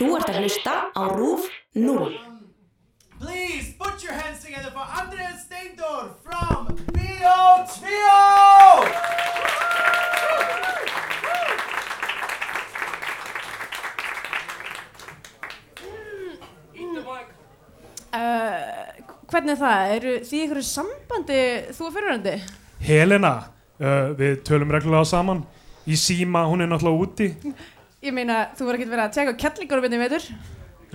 Þú ert að hlusta á RÚF 0. Please put your hands together for Andreas Steindor from Bio 2! Uh, hvernig er það? Eru því ykkur sambandi þú og fyrirhandi? Helena, uh, við tölum reglulega saman í síma, hún er náttúrulega úti Ég meina, þú verður ekki verið að teka kettlingur um einni veitur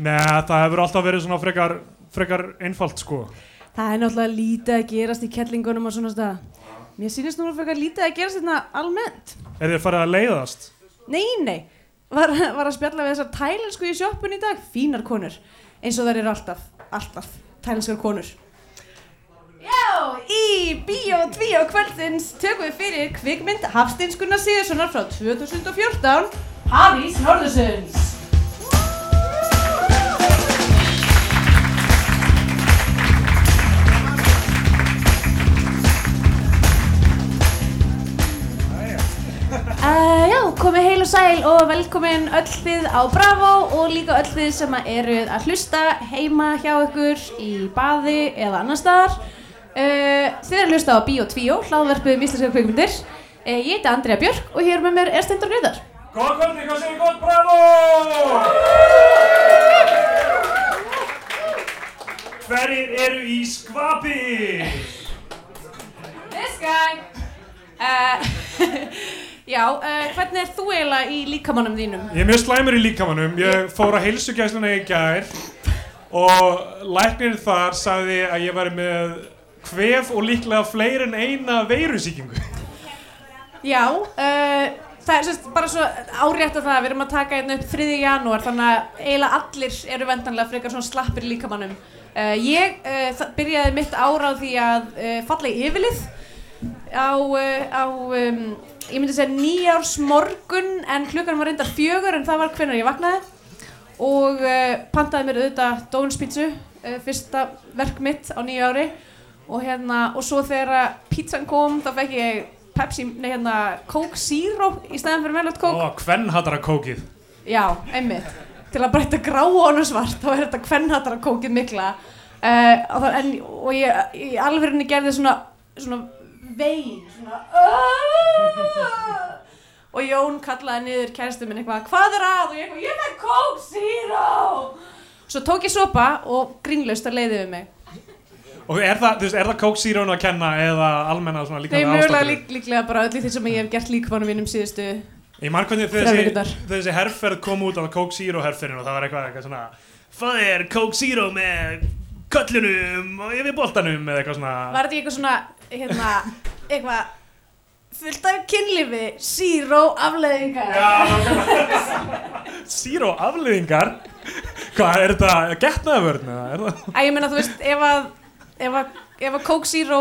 Nei, það hefur alltaf verið svona frekar, frekar einfalt sko. Það er náttúrulega lítið að gerast í kettlingunum og svona stað. Mér sýnist nú frekar lítið að gerast þetta almennt. Er þið farið að leiðast? Nei, nei, var, var að spjalla við þessar tælensku í sjoppun í dag? Fínar konur, eins og þær eru alltaf, alltaf tælenskar konur. Já, í Bíó 2 kvöldins tökum við fyrir kvikmynd Hafsteinskunnar Sigurssonar frá 2014 Hafís Norðursunds Uh, já, komið heil og sæl og velkomin öll þið á Bravo og líka öll þið sem að eruð að hlusta heima hjá ykkur í baði eða annar staðar. Uh, þið eruð að hlusta á Bíó 2, hlaðverfið um íslenska kveikmyndir. Uh, ég heiti Andrea Björk og hér með mér er Stendur Greitar. Góða kvöldi, hvað segir gott, bravo! Hverjir eru í skvapi? This guy! Uh, já, uh, hvernig er þú eiginlega í líkamannum þínum? Ég er mjög slæmur í líkamannum, ég fór á heilsugæsluna í gær og læknirinn þar sagði að ég væri með hvef og líklega fleiri en eina veirusíkingu. Já, uh, það er sérst bara svo árétt að það, við erum að taka hérna upp 3. janúar þannig að eiginlega allir eru vendanlega frekar svona slappir líkamannum. Uh, ég uh, byrjaði mitt ára á því að uh, falla í yfirlið á, á um, ég myndi segja nýjárs morgun en klukkan var reyndar fjögur en það var hvenær ég vaknaði og pantaði mér auðvitað Dónspítsu, uh, fyrsta verk mitt á nýju ári og hérna, og svo þegar pítsan kom þá fekk ég Pepsi, nei hérna Coke Zero í stæðan fyrir Melot Coke. Ó, hvern hattar að kókið? Já, einmitt. Til að breyta grá og svart þá er þetta kvennhatara kókið mikla. Uh, og, en, og ég í alvegurinn gerði svona, svona vein svona "Aah!" Og er það, þú veist, er það Coke Zero-nu að kenna eða almenna svona líka Nei, mögulega lík, líklega bara öllu því sem ég hef gert líkmannum mínum síðustu Ég marg hvernig þessi, þessi herrferð kom út á Coke Zero herrferðin og það var eitthvað, eitthvað svona Það er Coke Zero með köllunum og yfir boltanum? eða eitthvað svona. Var þetta eitthvað svona, hérna, eitthvað fullt af kynlífi, zero afleðingar? Zero afliðingar Hvað, er þetta getnaðvörn eða er það? Æ, ég meina, þú veist, ef að, ef að, ef að Coke Zero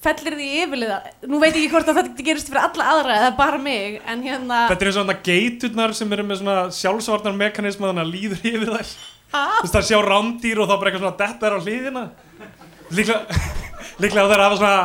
fellir því yfirliða, nú veit ég ekki hvort að þetta gerist fyrir alla aðra eða bara mig, en hérna, Þetta er svona geiturnar sem eru með svona sjálfsvarnar mekanisma þannig að líður yfir þær. Að, Þú veist það sjá rándýr og þá bara eitthvað svona detta er á hlýðina Líklega, líklega það er að svona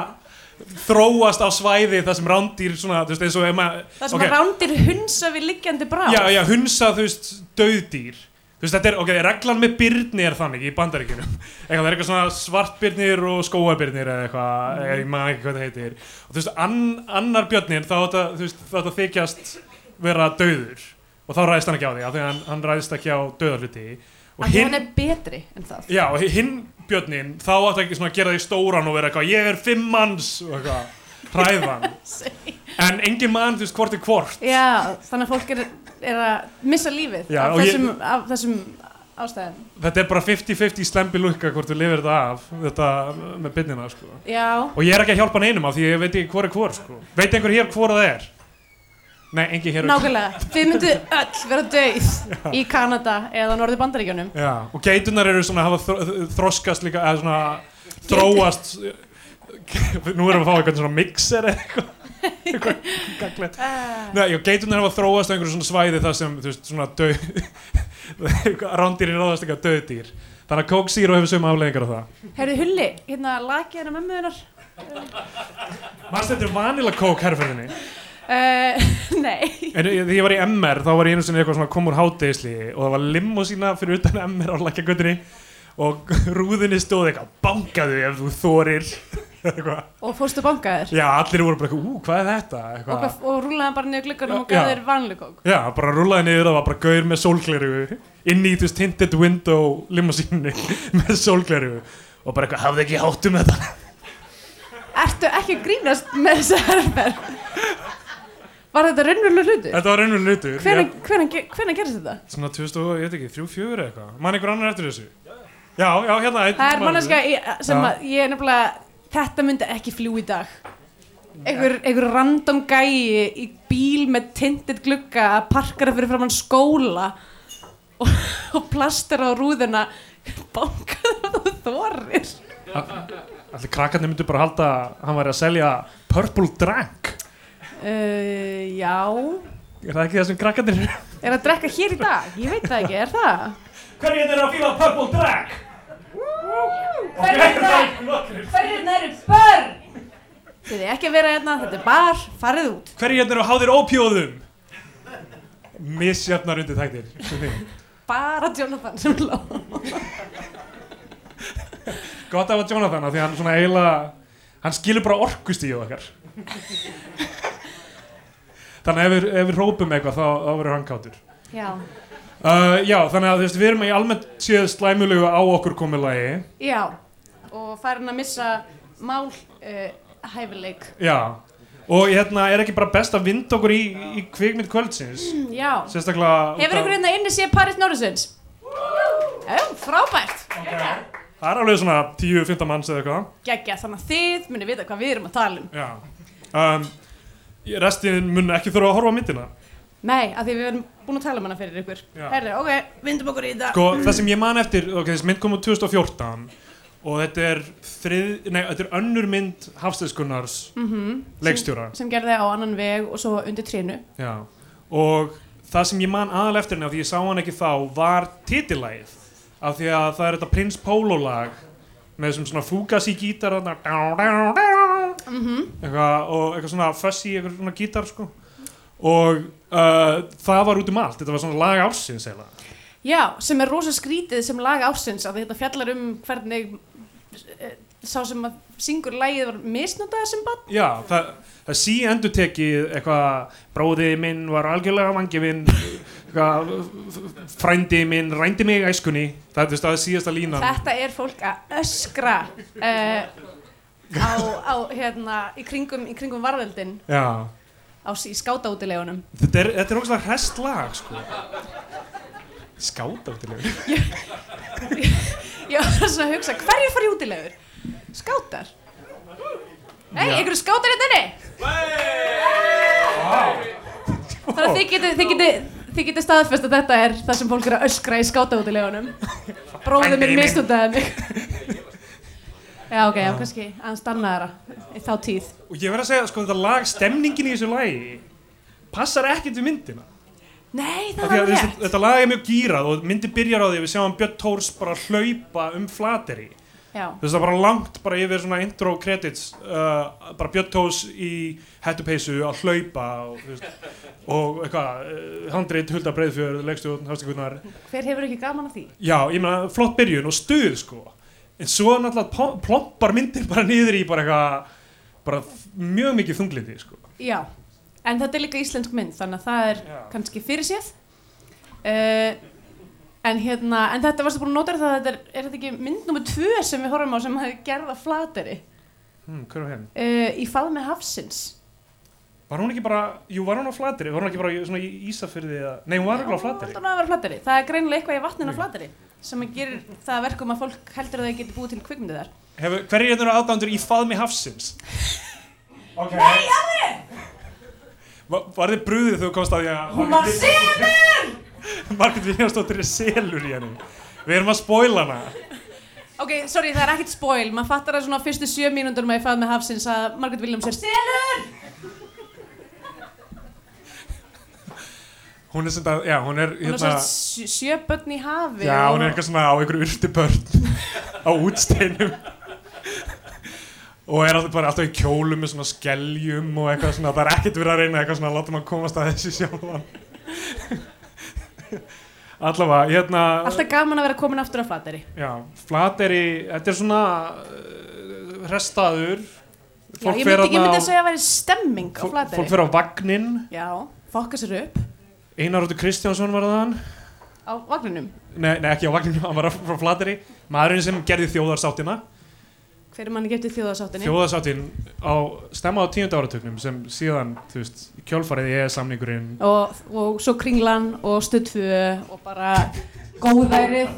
þróast á svæði þar sem rándýr svona, þú veist eins og ef maður það sem ok, að rándir hunsa við liggjandi brá. Já, já, hunsa, þú veist, döðdýr Þú veist, þetta er, ok, reglan með byrni er þannig í bandaríkjunum Eitthvað, það er eitthvað svona svartbyrnir og skóabyrnir eða eitthvað, mm. ég maður ekki hvað það heitir Og þú veist, an, annar björnir, þá að þykjast vera döður Og þá ræðist hann ekki á því, af því hann, hann ræðist ekki á döðarhluti Og Af því hann er betri en það. Já, hinn björnin, þá átt ekki svona að gera því stóran og vera eitthvað, ég er fimm manns og eitthvað, hræðan En engin mann, þú veist, hvort er hvort Já, þannig að fólk er, er að missa lífið Já, af, og ég- þessum, af þessum ástæðum. Þetta er bara 50-50 slempi lukka hvort þú lifir þetta af þetta með byrnina sko. Já, og ég er ekki að hjálpa neinum af því ég veit ekki hvor er hvor sko. veit einhver hér hvor það er? Nei, engin hér nákvæmlega. Þið myndu öll vera döið í Kanada eða Norður Bandaríkjunum. Já, og geitunar eru svona að hafa þro þroskast líka eða svona þróast nú erum við að fá eitthvað svona mixer eitthvað. Já, geitunar hafa þróast á einhverju svona svæði þar sem, þú veist, svona döð rándýrin ráðast eitthvað döðdýr þannig að Zero hefur sömu afleggingar á það. Herðu Hulli, hérna lagið hennar mömmu hennar Manst þetta er Vanilla Coke herrferðinni? uh, nei. En ég- þegar ég var í MR þá var ég einu sinni eitthvað svona kom úr hátegisli og það var limmusína fyrir utan MR á lækjagötunni og rúðinni stóð eitthvað bankaðu ef þú þorir. Og fórstu bankaður Já, allir voru bara ú, hvað er þetta? og, Eitthvað. hvað- og rúlaði bara niður glugganum og gaf þér vanlega kók Já, bara rúlaði niður, það var bara gaur með sólgleru inn í, veist, tinted window limmusínu með sólgleru og bara eitthvað, hafði ekki hátt um þetta Ertu ekki grínast með þessa herferð? Var þetta raunverulega hlutur? Þetta var raunverulega hlutur hvenær gerist þetta? Svona 2000, og, ég veit ekki, 3-4 eitthvað Man einhver annar eftir þessu? Já, já, hérna Það er manneska sem ég nefnilega þetta myndi ekki fljú í dag einhver, einhver random gæi í bíl með tintit glugga að parkara fyrir framann skóla og, og plastur á rúðuna bankaðu þú þorir Allir krakkarnir myndu bara halda að hann væri að selja Purple Drank uh, Já Er það ekki það sem krakkarnir? Er að drekka hér í dag? Ég veit það ekki, er það? Hverjir er að fíla Purple Drank? Hverjir Hverjir eru börn? Þið er ekki að vera hérna, þetta er bar, farið út. Hverjir er að háðir ópjóðum? Misjafnar undir þættir Bara Jonathan sem ló Gott af að Jonathan af því að hann svona eiginlega hann skilur bara orkust í okkar. Þannig að ef við, ef við rópum eitthvað þá, þá verður hann kátur. Já, uh, Já, þannig að þú veist, við erum í almennt séð slæmulegu á okkur komið lagi. Já Og farin að missa mál uh, Já Og hérna er ekki bara best að vinda okkur í, í kvikmynd kvöldsins? Já. Sérstaklega Hefur einhver hérna inni séð Paris Norrisons? Já, frábært. Það er alveg svona 10-15 manns eða eitthvað. Gekkja, þannig að þið munið vita hvað við erum að tala um. Já. Um, Restin mun ekki þurfa að horfa á myndina Nei, af því við erum búin að tala um hana fyrir ykkur. Já. Herðu, ok, vindum okkur í þetta. Sko, það sem ég man eftir, ok, þessi mynd kom úr 2014 og þetta er þrið, nei, þetta er önnur mynd Hafstæðskunnars mm leikstjóra. Sem gerði á annan veg og svo undir trénu. Já, og það sem ég man aðal eftir henni af því ég sá hann ekki þá var titillægið af því að það er þetta Prince Polo lag með þessum svona fúgas í gítar þarna, mm eitthvað, og eitthvað svona fuzzy eitthvað svona gítar sko. Og uh, það var út um allt. Þetta var svona lag ársins eiginlega. Já, sem er rosa skrítið sem lag ársins því þetta fjallar um hvernig eh, sá sem að syngur lagið var misnotaði sem bann Já, það, það sí endur tekið eitthvað, bróði minn var algjörlega vangifinn eitthvað, frændi minn rændi mig æskunni, það er það síðasta línan. Þetta er fólk að öskra uh, á, á hérna, í kringum, í kringum varðeldin Já, á skátaútilegunum þetta er, þetta er ógæslega hrest lag sko Skáta út í lögur Ég var svona að hugsa, hverju fari útilegur? Skátar? Nei, Já. einhverju skátar hérna inni? Þannig að þið getið þið getið Þið getið staðfest að þetta er það sem fólk er að öskra í skátaútilegunum Bróðið minn mistundaði mig Já, ok, já, kannski aðeins dannaðara í þá tíð Og ég verð að segja, sko, þetta lag, stemningin í þessu lagi passar ekkert við myndina. Nei, það var rétt. þetta lag er mjög gírað og myndi byrjar á því við sjáum Björn Tórs bara hlaupa um flateri Já, þú veist það er bara langt bara yfir svona intro credits uh, bara Björn Tórs í hettupeysu að hlaupa og, veist, og eitthvað uh, handrið hulda breiðfjörð, leikstjórn, hafstíkunar hver hefur ekki gaman af því? já, ég meina flott byrjun og stuð sko. En svo náttúrulega pl- plompar myndir bara niður í bara eitthvað bara mjög mikið þunglindi sko. Já, en þetta er líka íslensk mynd þannig að það er Já. kannski fyrir séð uh, en hérna en þetta varstu búin að nota það að þetta er, er þetta ekki mynd nummer tvö sem við horfum á sem hefði gerða flateri hm, hver var henn? uh, í faðmi hafsins. Var hún ekki bara, jú var hún á flateri, var hún ekki bara í- svona í Ísafyrði eða, nei hún var ekki á flateri hún var vera flateri. það er greinilega eitthvað í vatninu á flateri sem að gerir það að verkum að fólk heldur að þau geti búið til kvikmyndið þar Hefur, hverjir eru aðdándur í faðmi hafsins? ok Nei, alveg! Var, var þið brúðið þegar þú komst að því að Hún var selur! Margit Viljánsdóttir er selur í henni Við erum að spoila hana Ok, sorry, það er ekkert spoil maður fattar að svona á fyrstu sjö mínútur með í faðmi hafsins að Margaret Williams er selur Hún er það, já, hún er hún er hérna, svona sjö börn í hafi Já, hún er eitthvað svona á einhverju urti börn á útsteinum. Og er alltaf bara alltaf í kjólum með svona skeljum og eitthvað svona, það er ekkert verið að reyna eitthvað svona láta maður komast að þessi sjálfan. Allavega, hérna Alltaf gaman að vera komin aftur á flateri. já, Flateyri, þetta er svona uh, restaður. Já, ég myndi, ég myndi að segja að væri stemming á flateri. fólk fyrir á vagnin Já, fokka sér upp Einar Róttur Kristjánsson var það hann? Á vagninum. nei, nei, ekki á vagninu, hann var frá Flateyri. Maðurinn sem gerði þjóðarsáttina. Hver er manni getið þjóðasáttinni? þjóðarsáttin á stemma á tíunda áratögnum sem síðan, þú veist, kjölfarið ég samningurinn og, og svo kringlan og studdföðu og bara góðærið.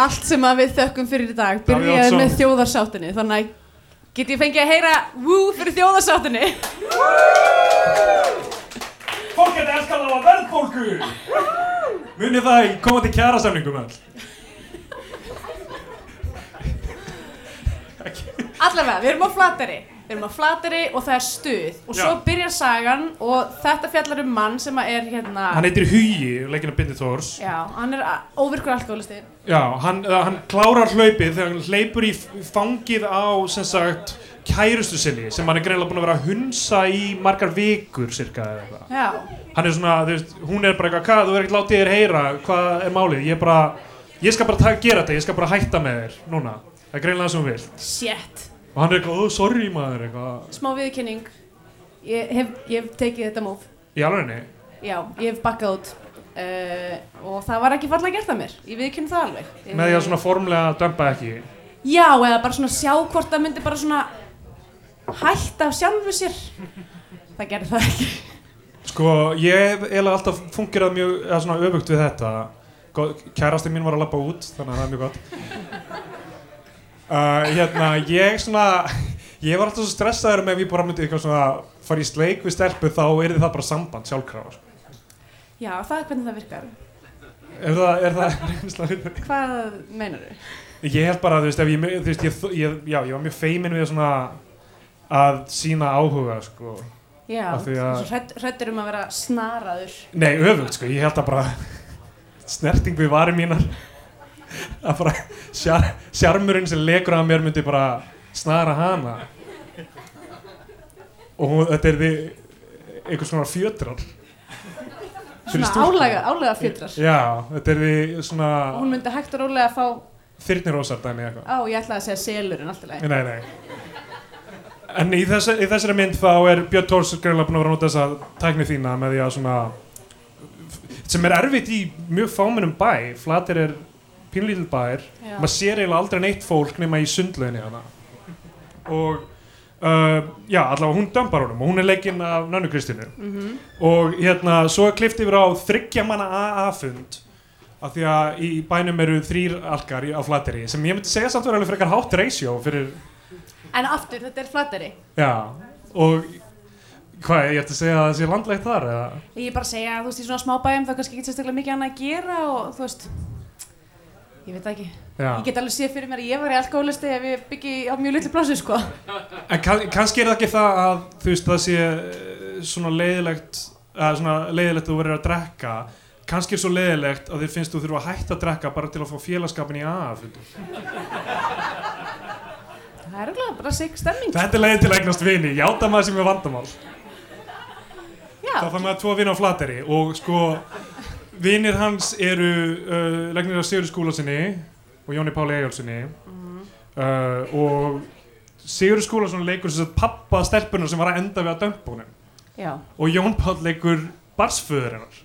Allt sem að við þökkum fyrir í dag byrjaði með þjóðarsáttinni þannig get ég fengið að heyra wú fyrir þjóðarsáttinni Fólk geti elskað á að verðbólgu. Munið það í komandi kjara samningum all allavega, við erum á flateri við erum á flateri og það er stuð. Og svo Já. byrjar sagan og þetta fjallar um mann sem að er hérna Hann heitir Hugi, leikinu Bindi Þórs. Já, hann er óvirkur alkoholisti Já, hann, hann klárar hlaupið þegar hann hleypur í fangið á sem sagt kærustu sinni sem hann er greinlega búin að vera að hunsa í margar vikur cirka eða eitthvað. Já, hann er svona, þú veist, hún er bara eitthvað hvað, þú verður ekkert látið þér heyra, hvað er málið? Ég er bara, ég skal bara ta- gera þetta ég skal bara hætta með þér, núna. Það er greinlega það sem hún vil shit. Og hann er eitthvað, oh, sorry maður eitthvað, smá viðkynning ég hef, ég hef tekið þetta móf í alvegni Já, ég hef bakkað út. Uh, og það var ekki farlega gert af mér. Ég viðkynna það alveg. Með því að svona formlega dömpa ekki? Já, eða bara svona sjá hvort það myndi bara svona hætta af sjálfu sér það gerði það ekki sko, ég hef eiginlega alltaf fungerað mjög, eða svona öfugt við þetta kærasti mín var að lappa út þannig að það er mjög gott uh, hérna, ég svona ég var alltaf svo stressaður með ef ég bara myndi eitthvað svona fara í sleik við stelpu þá er það bara samband sjálfkrafa sko. Já, það er hvernig það virkar er það, er það við? Hvað meinar þau? Ég held bara, þú veist, ef ég, þú veist, ég, ég, já, ég var mjög feimin við svona að sína áhuga, sko. Já, hrættur um að vera snaraður. Nei, öfugt, sko, ég held að bara snerting við varir mínar. Að bara sjar, sjarmurinn sem lekur að mér myndi bara snara hana. Og hún, þetta er því einhvers svona fjötrar. Svona álega, álega fjötrar. Já, þetta er því svona og hún myndi hægt og rólega að fá þyrnirósar dæmi eitthvað. Á, ég ætlaði að segja selur en allt í lagi. Nei, nei En í, þess, í þessari mynd þá er Björn Tórs greinlega búin að vera að nota þessa tækni þína með því að svona sem er erfitt í mjög fámennum bæ. Flatir er pínlítil bær. Maður sér eiginlega aldrei neitt fólk nema í sundlöginni hana. Og uh, já, allavega hún dömbar honum og hún er leikinn af Nönnu Kristínu. Mhm. og hérna, svo er klift yfir á þryggja manna AA-fund af því að í bænum eru þrýr alkar í- á flateri sem ég myndi segja samt vera alveg frekar hátt ratio fyrir, En aftur, þetta er flateri já, og hvað, ég ætti að segja að það sé landlegt þar eða? Ég bara að segja, þú veist, í svona smábæjum þá kannski ekki sérstaklega mikið annað að gera og þú veist Ég veit ekki. Já. Ég get alveg séð fyrir mér að ég var í alkoholisti ef ég byggi á mjög litlu plásu, sko. En kann, kannski er það ekki það að þú veist það sé eh, svona leiðilegt að svona leiðilegt að þú verður að drekka. Kannski er svo leiðilegt að þér finnst þú þurfa að hætta að drekka bara til að fá félagskapin í AA-fundum Það er alveg bara sig stemming Þetta er leiðin til að eignast vini, játa maður sem er vandamál. Já, þá fann maður tvo vini á flateri og sko vinir hans eru uh, legnir af Sigur Skúlasinni og Jóni Páli Eyjálssoni uh, og Sigur Skúlason leikur sem sagt pappa stelpunar sem var að enda við að já, og Jón Páll leikur barsföður hennar.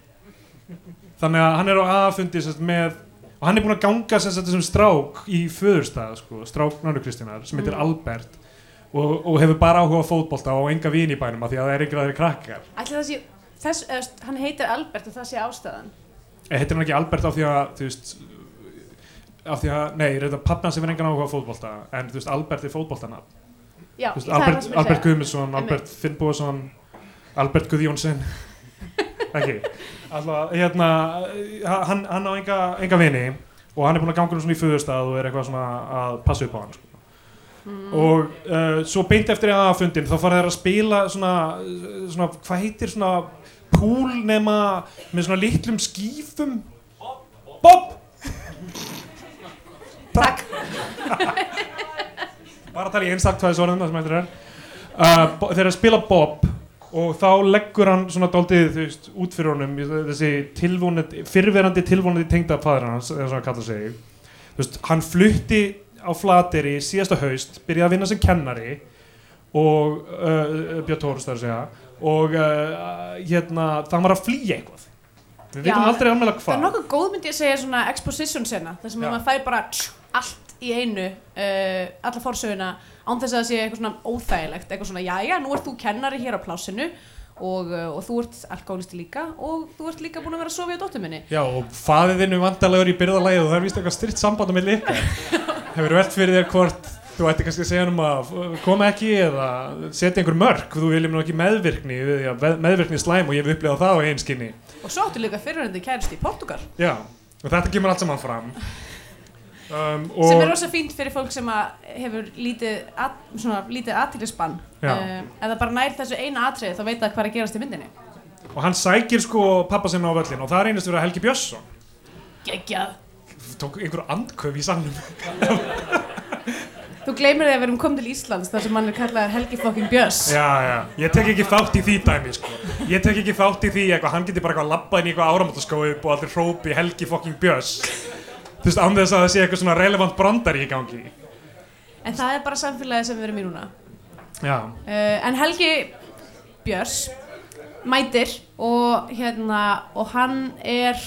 Þannig að hann er á aðfundi með og hann er búinn að ganga sem sagt, þessum strák í föðurstað sko, strák Náru Kristínar sem heitir Mm. Albert og, og hefur bara áhuga á fótbolta og enga vini í bænum af því að það er ykkur aðri krakkar. Ætli það sé þess, eða, st- hann heitir Albert og það sé ástæðan? Eh, heitir hann ekki Albert af því að þú veist af því að, nei, þetta pappna sem er engan áhuga á fótbolta en þú veist, Albert er fótboltana Já, veist, er Albert, sem Albert Guðmundsson. Albert Finnbúason Albert Guðjónsson ekki. Alltaf, hérna hann, hann á enga, enga vini og hann er búinn að ganga um svona í föðustað og er eitthvað svona að passa upp á hann sko. Mm. og uh, svo beint eftir að fundin þá fara þeir að spila svona, svona hvað heitir svona púl nema með svona litlum skífum? Bob. Takk. Bara að tala í einstaktvæðisorðum það sem eitthvað er uh, þegar að spila Bob og þá leggur hann svona dálítið þú veist, út fyrir honum þessi tilvonandi, fyrrverandi tilvonandi tengda fæður hans, eða svona kalla sig. Þú veist, hann flutti á Flateri síðasta haust, byrjaði að vinna sem kennari og uh, Björn Tórs þar að segja og uh, hérna, það var að flýja eitthvað. Við veitum aldrei alveg Það er hvað. nokkuð góð myndi ég segja svona exposition sena þar sem Já. maður fær bara tjú, allt í einu uh, alla fórsöguna án þess að það sé eitthvað svona óþægilegt eitthvað svona, jæja, nú ert þú kennari hér á plásinu og, uh, og þú ert alkoholisti líka og þú ert líka búin að vera að sofa í dóttur minni Já, og faðið þinnu vandalegur í byrðalægið og það er vist eitthvað styrt samband milli ykkar. Hefur velt fyrir þér hvort þú ætti kannski að segja um að koma ekki eða setja einhver mörg, þú viljum nú ekki meðvirkni, meðvirkni slæm og ég hef upplifað það á einskinni. og svo áttu líka fyrirhundi kærist í Portugal Já, og þetta kemur allt saman fram. Um, sem er rosa fínt fyrir fólk sem að hefur lítið, lítið aðtýrlisbann uh, eða bara nær þessu eina atriði þá veit það hvað er að gerast í myndinni og hann sækir sko pappa sinna á völlin og það reynist vera Helgi Björnsson. Geggjað Tók einhver andköf í sannum. Þú gleymir því að við erum komið til Íslands þar sem hann er kallaður Helgi fucking Björns Já, já, ég tek ekki þátt í því dæmi sko. Ég tek ekki þátt í því eitthvað, hann geti bara eitthvað labbað inn í eitthvað áramótaskói og allir hrópi Helgi fucking Björns. Þú veist, án þess að það sé eitthvað svona relevant brandari í gangi. En það er bara samfélagið sem við erum í núna Já, uh, En Helgi Björns mætir og hérna og hann er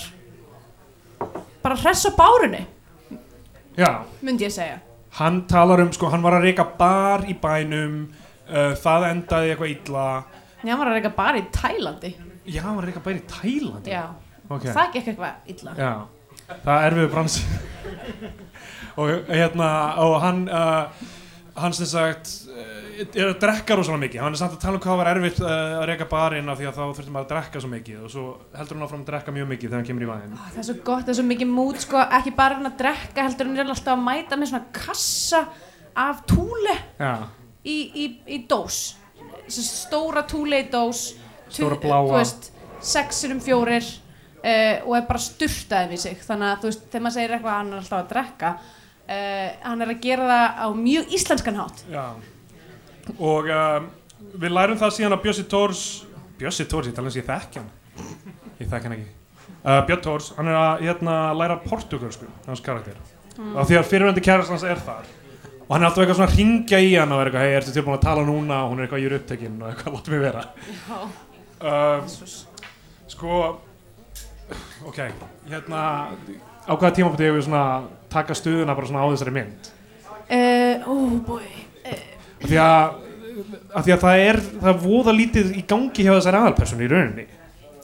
bara hress á bárunni já. myndi ég segja Hann talar um, sko, hann var að reyka bar í bænum, uh, það endaði eitthvað illa. Já, hann var að reyka bara í Tælandi Já, hann var að reyka bar í Tælandi. Já, Ok. það gekk eitthvað illa Já, það er erfiðu bransi. og hérna, og hann, uh, hann sem sagt, uh, er að drekka rosalega mikið. Hann er samt að tala um hvað var erfitt uh, að reyka barinn af því að þá þurftum að drekka svo mikið og svo heldur hann áfram að drekka mjög mikið þegar hann kemur í væðin. Á, Það er svo gott, það er svo mikið mút sko, ekki bara hann að drekka heldur hann alltaf að mæta með svona kassa af túle Já, í, í, í dós Þessi stóra túle í dós Stóra bláa. þú veist, sexir um fjórir uh, og er bara sturtaði við sig þannig að þú veist, þegar maður segir eitthvað að hann er alltaf að drekka uh, hann er að gera það á mjög íslenskan hátt já. Og um, við lærum það síðan að Bjössi Tórs, Bjössi Tórs, ég tala eins og ég þekki hann. Ég þekki hann ekki. Uh, Björn Tórs, hann er að hérna, læra portugalsku, hans karakter. Mm. Og því að fyrirvændi kærast hans er þar. Og hann er alltaf eitthvað svona að ringja í hann og er eitthvað, hei, ertu tilbúin að tala núna? Og hún er eitthvað, ég er upptekinn og eitthvað, láttu mig vera. Uh, sko, ok, hérna, á hvaða tímapunkti hefur við svona taka stuðuna bara svona á þessari mynd? uh, oh boy Af því að, af því að það er, það er voða lítið í gangi hjá þessari aðalpersonu í rauninni.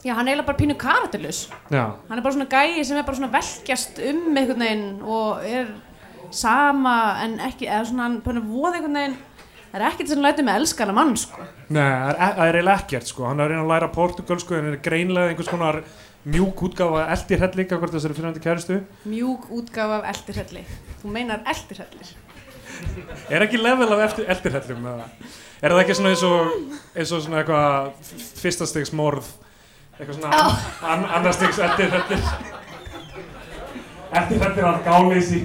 já, hann er eiginlega bara pínu karakterlus Já, hann er bara svona gæi sem er bara svona velkjast um einhvern veginn og er sama en ekki, eða svona hann bara voða einhvern veginn. Það er ekkert sem lætur með elskana mann sko. Nei, er, það er eiginlega ekkert sko, hann er að reyna að læra portugalsku en er greinlega einhvers konar mjúk útgáfa eldir hell líka hvort þessari fyrirhandi kæristu. mjúk útgáfa af eldirhelli þú meinar eldirhellir Er ekki level af eftir, eldir hellum eða? Er það ekki svona eins og, eins og svona eitthvað f- fyrsta stigs morð, eitthvað svona Já. an, annar stigs eldir hellir? Eldir hellir að gáleysi.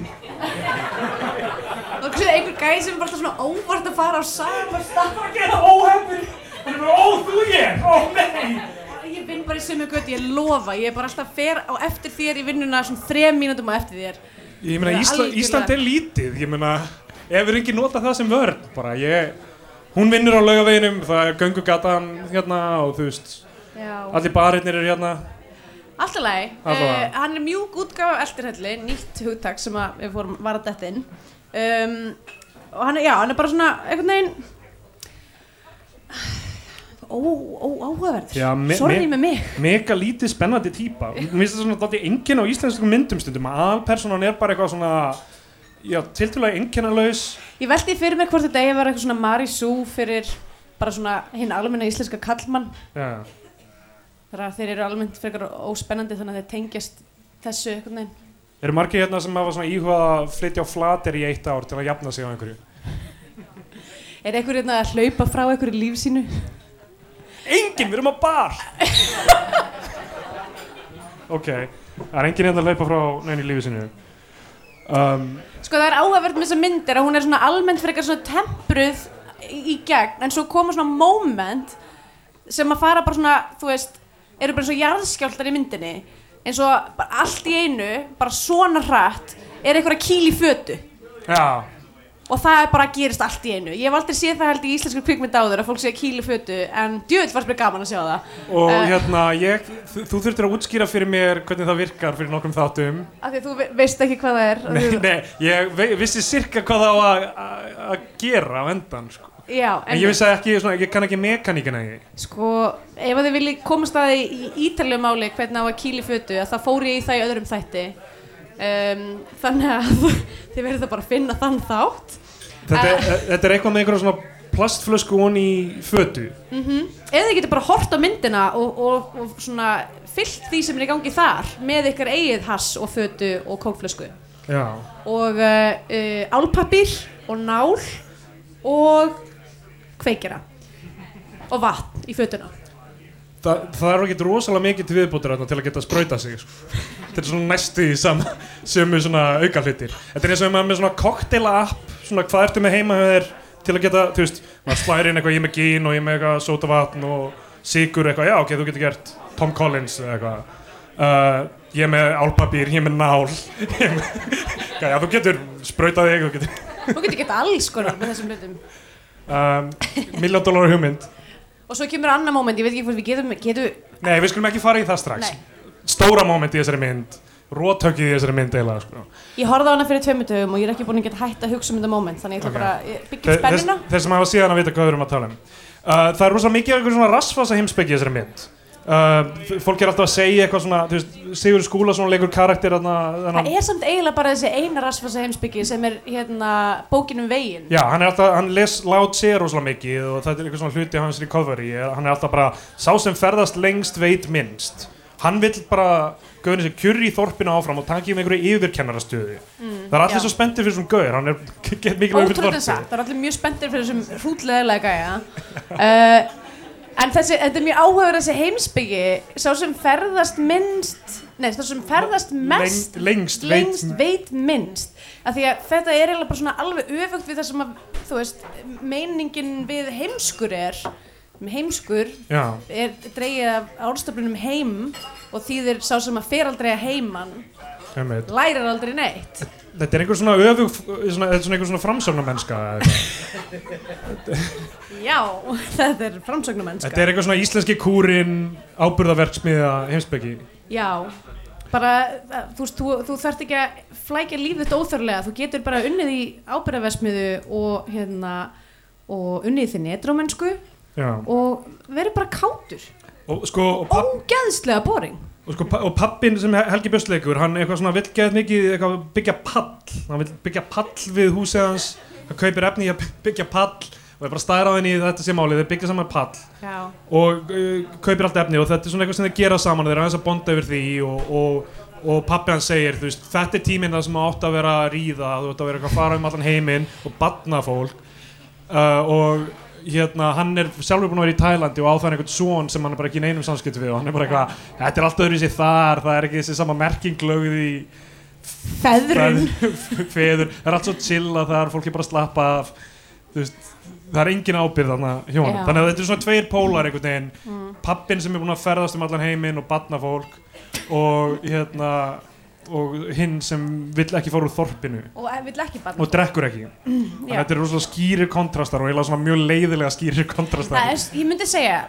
og einhver gæi sem er bara svona óvart að fara á sama stað Það geta óhefnir, hann er bara óþú ég, ó nei. Bara í sömu götu, ég lofa ég er bara alltaf fer á eftir þér í vinnuna svona þrem mínútum á eftir þér. Ég meina Ísla, Ísland er lítið, ég meina ef við enginn nota það sem vörn bara ég, hún vinnur á laugaveginum það er göngugatan hérna og þú veist, Já. allir barinnir eru hérna. Alltaf Allavega. uh, hann er mjúk útgáfa af eldirhelli, nýtt hugtak sem við fórum var að detta inn. Um, og hann er, já, hann er bara svona einhvern veginn ó, ó, áhugaverður Já, me- me- með mig. mega lítið spennandi típa. Mér finnst það svona dálítið enginn á íslenskum myndum stundum. Að aðalpersonan er bara eitthvað svona já, tiltölulega einkennalaus. Ég veldi fyrir mér hvort þetta eigi að vera eitthvað svona Mary Sue fyrir bara svona hinn almenna íslenska kallmann já, þar að þeir eru almennt frekar óspennandi þannig að þeir tengjast þessu einhvern veginn. Eru margir hérna sem hafa svona íhugað að flytja á flater í eitt ár til að jafna sig á einhverju? Er einhver hérna að hlaupa frá einhverju líf sínu enginn, við erum á bar. Ok, það er enginn hérna að hlaupa frá neina í lífi sinu um, Sko það er áhugavert með þessa myndir að hún er svona almennt fyrir eitthvað svona tempruð í, gegn en svo koma svona moment sem að fara bara svona, þú veist, eru bara svo jarðskjáltar í myndinni eins og bara allt í einu, bara svona hratt er eitthvað að kýla í fötu. Já, og það er bara að gerist allt í einu. Ég hef aldrei séð það held í íslensku kvikmynd áður að fólk sé að kýla í fötu en djöðl varst mér gaman að sjá það. og Eh. hérna ég, þú, þú þurftir að útskýra fyrir mér hvernig það virkar fyrir nokkrum þáttum Af því að þú ve- veist ekki hvað það er. nei, nei, ég ve vissi sirka hvað það á að- gera á endan sko. Já, en ég vissi ekki, svona, ég kann ekki mekaníkina Sko, ef þið viljið komast að í ítalegu máli hvernig á að kýla í fötu að það fór ég í það í öðrum þætti um, þannig að þið verður það bara að finna þann þátt. Þetta, Eh. er- þetta er eitthvað með einhverja svona plastflösku hon í fötu. Eða þið getur bara hort á myndina og, og, og svona fyllt því sem er í gangi þar með ykkar eigið hass og fötu og kókflösku. Já, og uh, uh, álpapír og nál og kveikjara og vatn í fötuna Þa, það er ekki rosalega mikið til viðbútur þarna til að geta sprauta sig sko. þetta er svona næstu í sam, sömu svona auka hlutir þetta er eins og maður er með svona kokteila app svona hvað ertu með heima þér til að geta, þú veist, maður slæri inn eitthvað ég er með gín og ég er með eitthvað sótavatn og sigur eitthvað, já ok, þú getur gert Tom Collins eitthvað. Uh, ég er með álpapír, ég er með nál. Ég er með, já, þú getur sprautað þig, þú getur þú getur geta alls konar með þessum hlutum. Um, miljón dólar hugmynd Og svo kemur annar moment, ég veit ekki hvort við getum, getum nei, við skulum ekki fara í það strax Nei. stóra moment í þessari mynd rótökið í þessari mynd eiginlega sko. Ég horfði á hana fyrir tveimur dögum og ég er ekki búin að geta hægt að hugsa um þetta moment Þannig ég ætla Ok. bara upp spennina þess sem hafa síðan að vita hvað við erum að tala um uh, það er rosa mikið af einhver svona rassfasa heimspeki í þessari mynd uh, fólk er alltaf að segja eitthvað svona þú veist, Sigur Skúlason leikur karakter þarna, Það þennan, er samt eiginlega bara þessi eina rasfasa heimsbyggi sem er hérna bókin um veginn. Já, hann er alltaf, hann les lát sér rosalega mikið og það er eitthvað svona hluti hans recovery. Hann er alltaf bara, sá sem ferðast lengst veit minnst. Hann vill bara gauðin sér kjurri í þorpinu áfram og taki um einhverju yfirkennarastöðu. Það er allir já. svo spenntir fyrir svona gauður hann er gett mikilvæg fyrir þorpinu það er allir mjög spenntir fyrir þessum hrútleðilega gæja. Uh, En þessi, þetta er mjög áhugaður þessi heimsbyggi Sá sem ferðast minnst Nei, sá sem ferðast mest Leng- lengst veit- lengst veit minnst. Af því að þetta er eiginlega bara svona alveg öfugt við það sem að, þú veist, meiningin við heimskur er. Heimskur já, er dreigið af árstöflunum heim og þýðir sá sem að fer aldrei að heiman lærir aldrei neitt Þetta er einhver svona öfug, svona, þetta er svona einhver svona framsögnumennska. já, þetta er framsögnumennska Þetta er einhver svona íslenski kúrin áburðaverksmiða heimsbyggi. já, bara það- þú, veist, þú, þú þarft ekki að flækja lífið óþörlega, þú getur bara unnið í ábyrðaversmiðu og hérna og unnið þið netrómennsku Já. og verið bara kátur Og sko, ógeðslega boring og, sko, og pappin sem Helgi Björsleikur, hann eitthvað svona vill geða mikið eitthvað byggja pall. Hann vill byggja pall við húsið hans, hann kaupir efni í að byggja pall og er bara stæðir á henni í þetta sé málið, þeir byggja saman pall. Já, og uh, kaupir allt efni og þetta er svona eitthvað sem þeir gera saman þeir er aðeins að bonda yfir því og, og, og pappi hann segir, þú veist, þetta er tíminn það sem átt að vera að ríða, þú átt að vera að fara um allan heiminn og batna fólk. Uh, og hérna, hann er sjálfur búinn að vera í Tælandi og á það einhvern son sem hann er bara ekki í neinum samskipti við og hann er bara eitthvað, þetta er allt öðru sér þar, það er ekki þessi sama merking lögð í feðrun. Feður, það er allt svo chill að það er fólk er bara að slappa af. Veist, það er engin ábyrð þannig að þetta er svona tveir pólar einhvern veginn, Mm. pappin sem er búinn að ferðast um allan heiminn og batna fólk og hérna og hinn sem vill ekki fóra úr þorpinu. Og eh, vill ekki barna og drekkur ekki. Þannig að þetta er rosalega skýrir kontrastar og eiginlega svona mjög leiðilega skýrir kontrastar. Það er, ég myndi segja,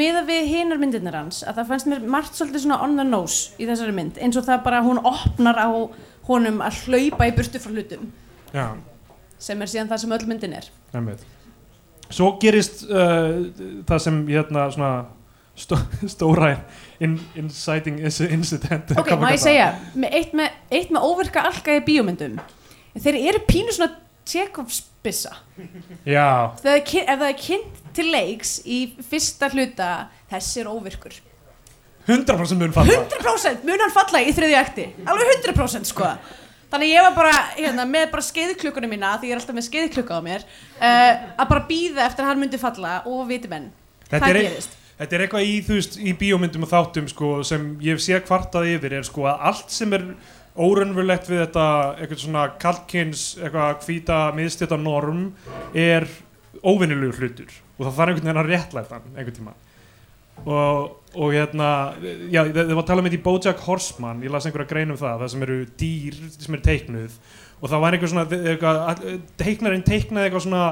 miða við hinar myndirnar hans, að það fannst mér margt svolítið svona on the nose í þessari mynd, eins og það bara hún opnar á honum að hlaupa í burtu frá hlutum, Já, sem er síðan það sem öll myndin er. Svo gerist uh, það sem hérna svona stó, stóra in, inciting inci- incident. Ok, má ég segja, með eitt, með, eitt með óvirka alka í bíómyndum, þeir eru pínu svona Tjekovsbissa. Ef það er kynnt til leiks í fyrsta hluta, þessi er óvirkur. 100% mun falla. 100% mun hann falla í þriðju akti? Alveg 100% sko. Þannig ég var bara hérna, með bara skeiðklukkunum mína því ég er alltaf með skeiðklukka á mér uh, að bara býða eftir að hann myndi falla og viti menn, það er- gerist Þetta er eitthvað í, veist, í bíómyndum og þáttum sko, sem ég sé kvartað yfir er sko að allt sem er órunverulegt við þetta eitthvað svona kalkins eitthvað hvíta miðstjöta norm er óvinnilegur hlutur. Og það þarf einhvern veginn að réttlæta einhvern tíma. Og, og hérna já, þið var að tala um þetta í Bojack Horseman ég las einhverja grein um það, það sem eru dýr sem eru teiknuð. Og það var einhver svona teiknarinn teiknaði eitthvað svona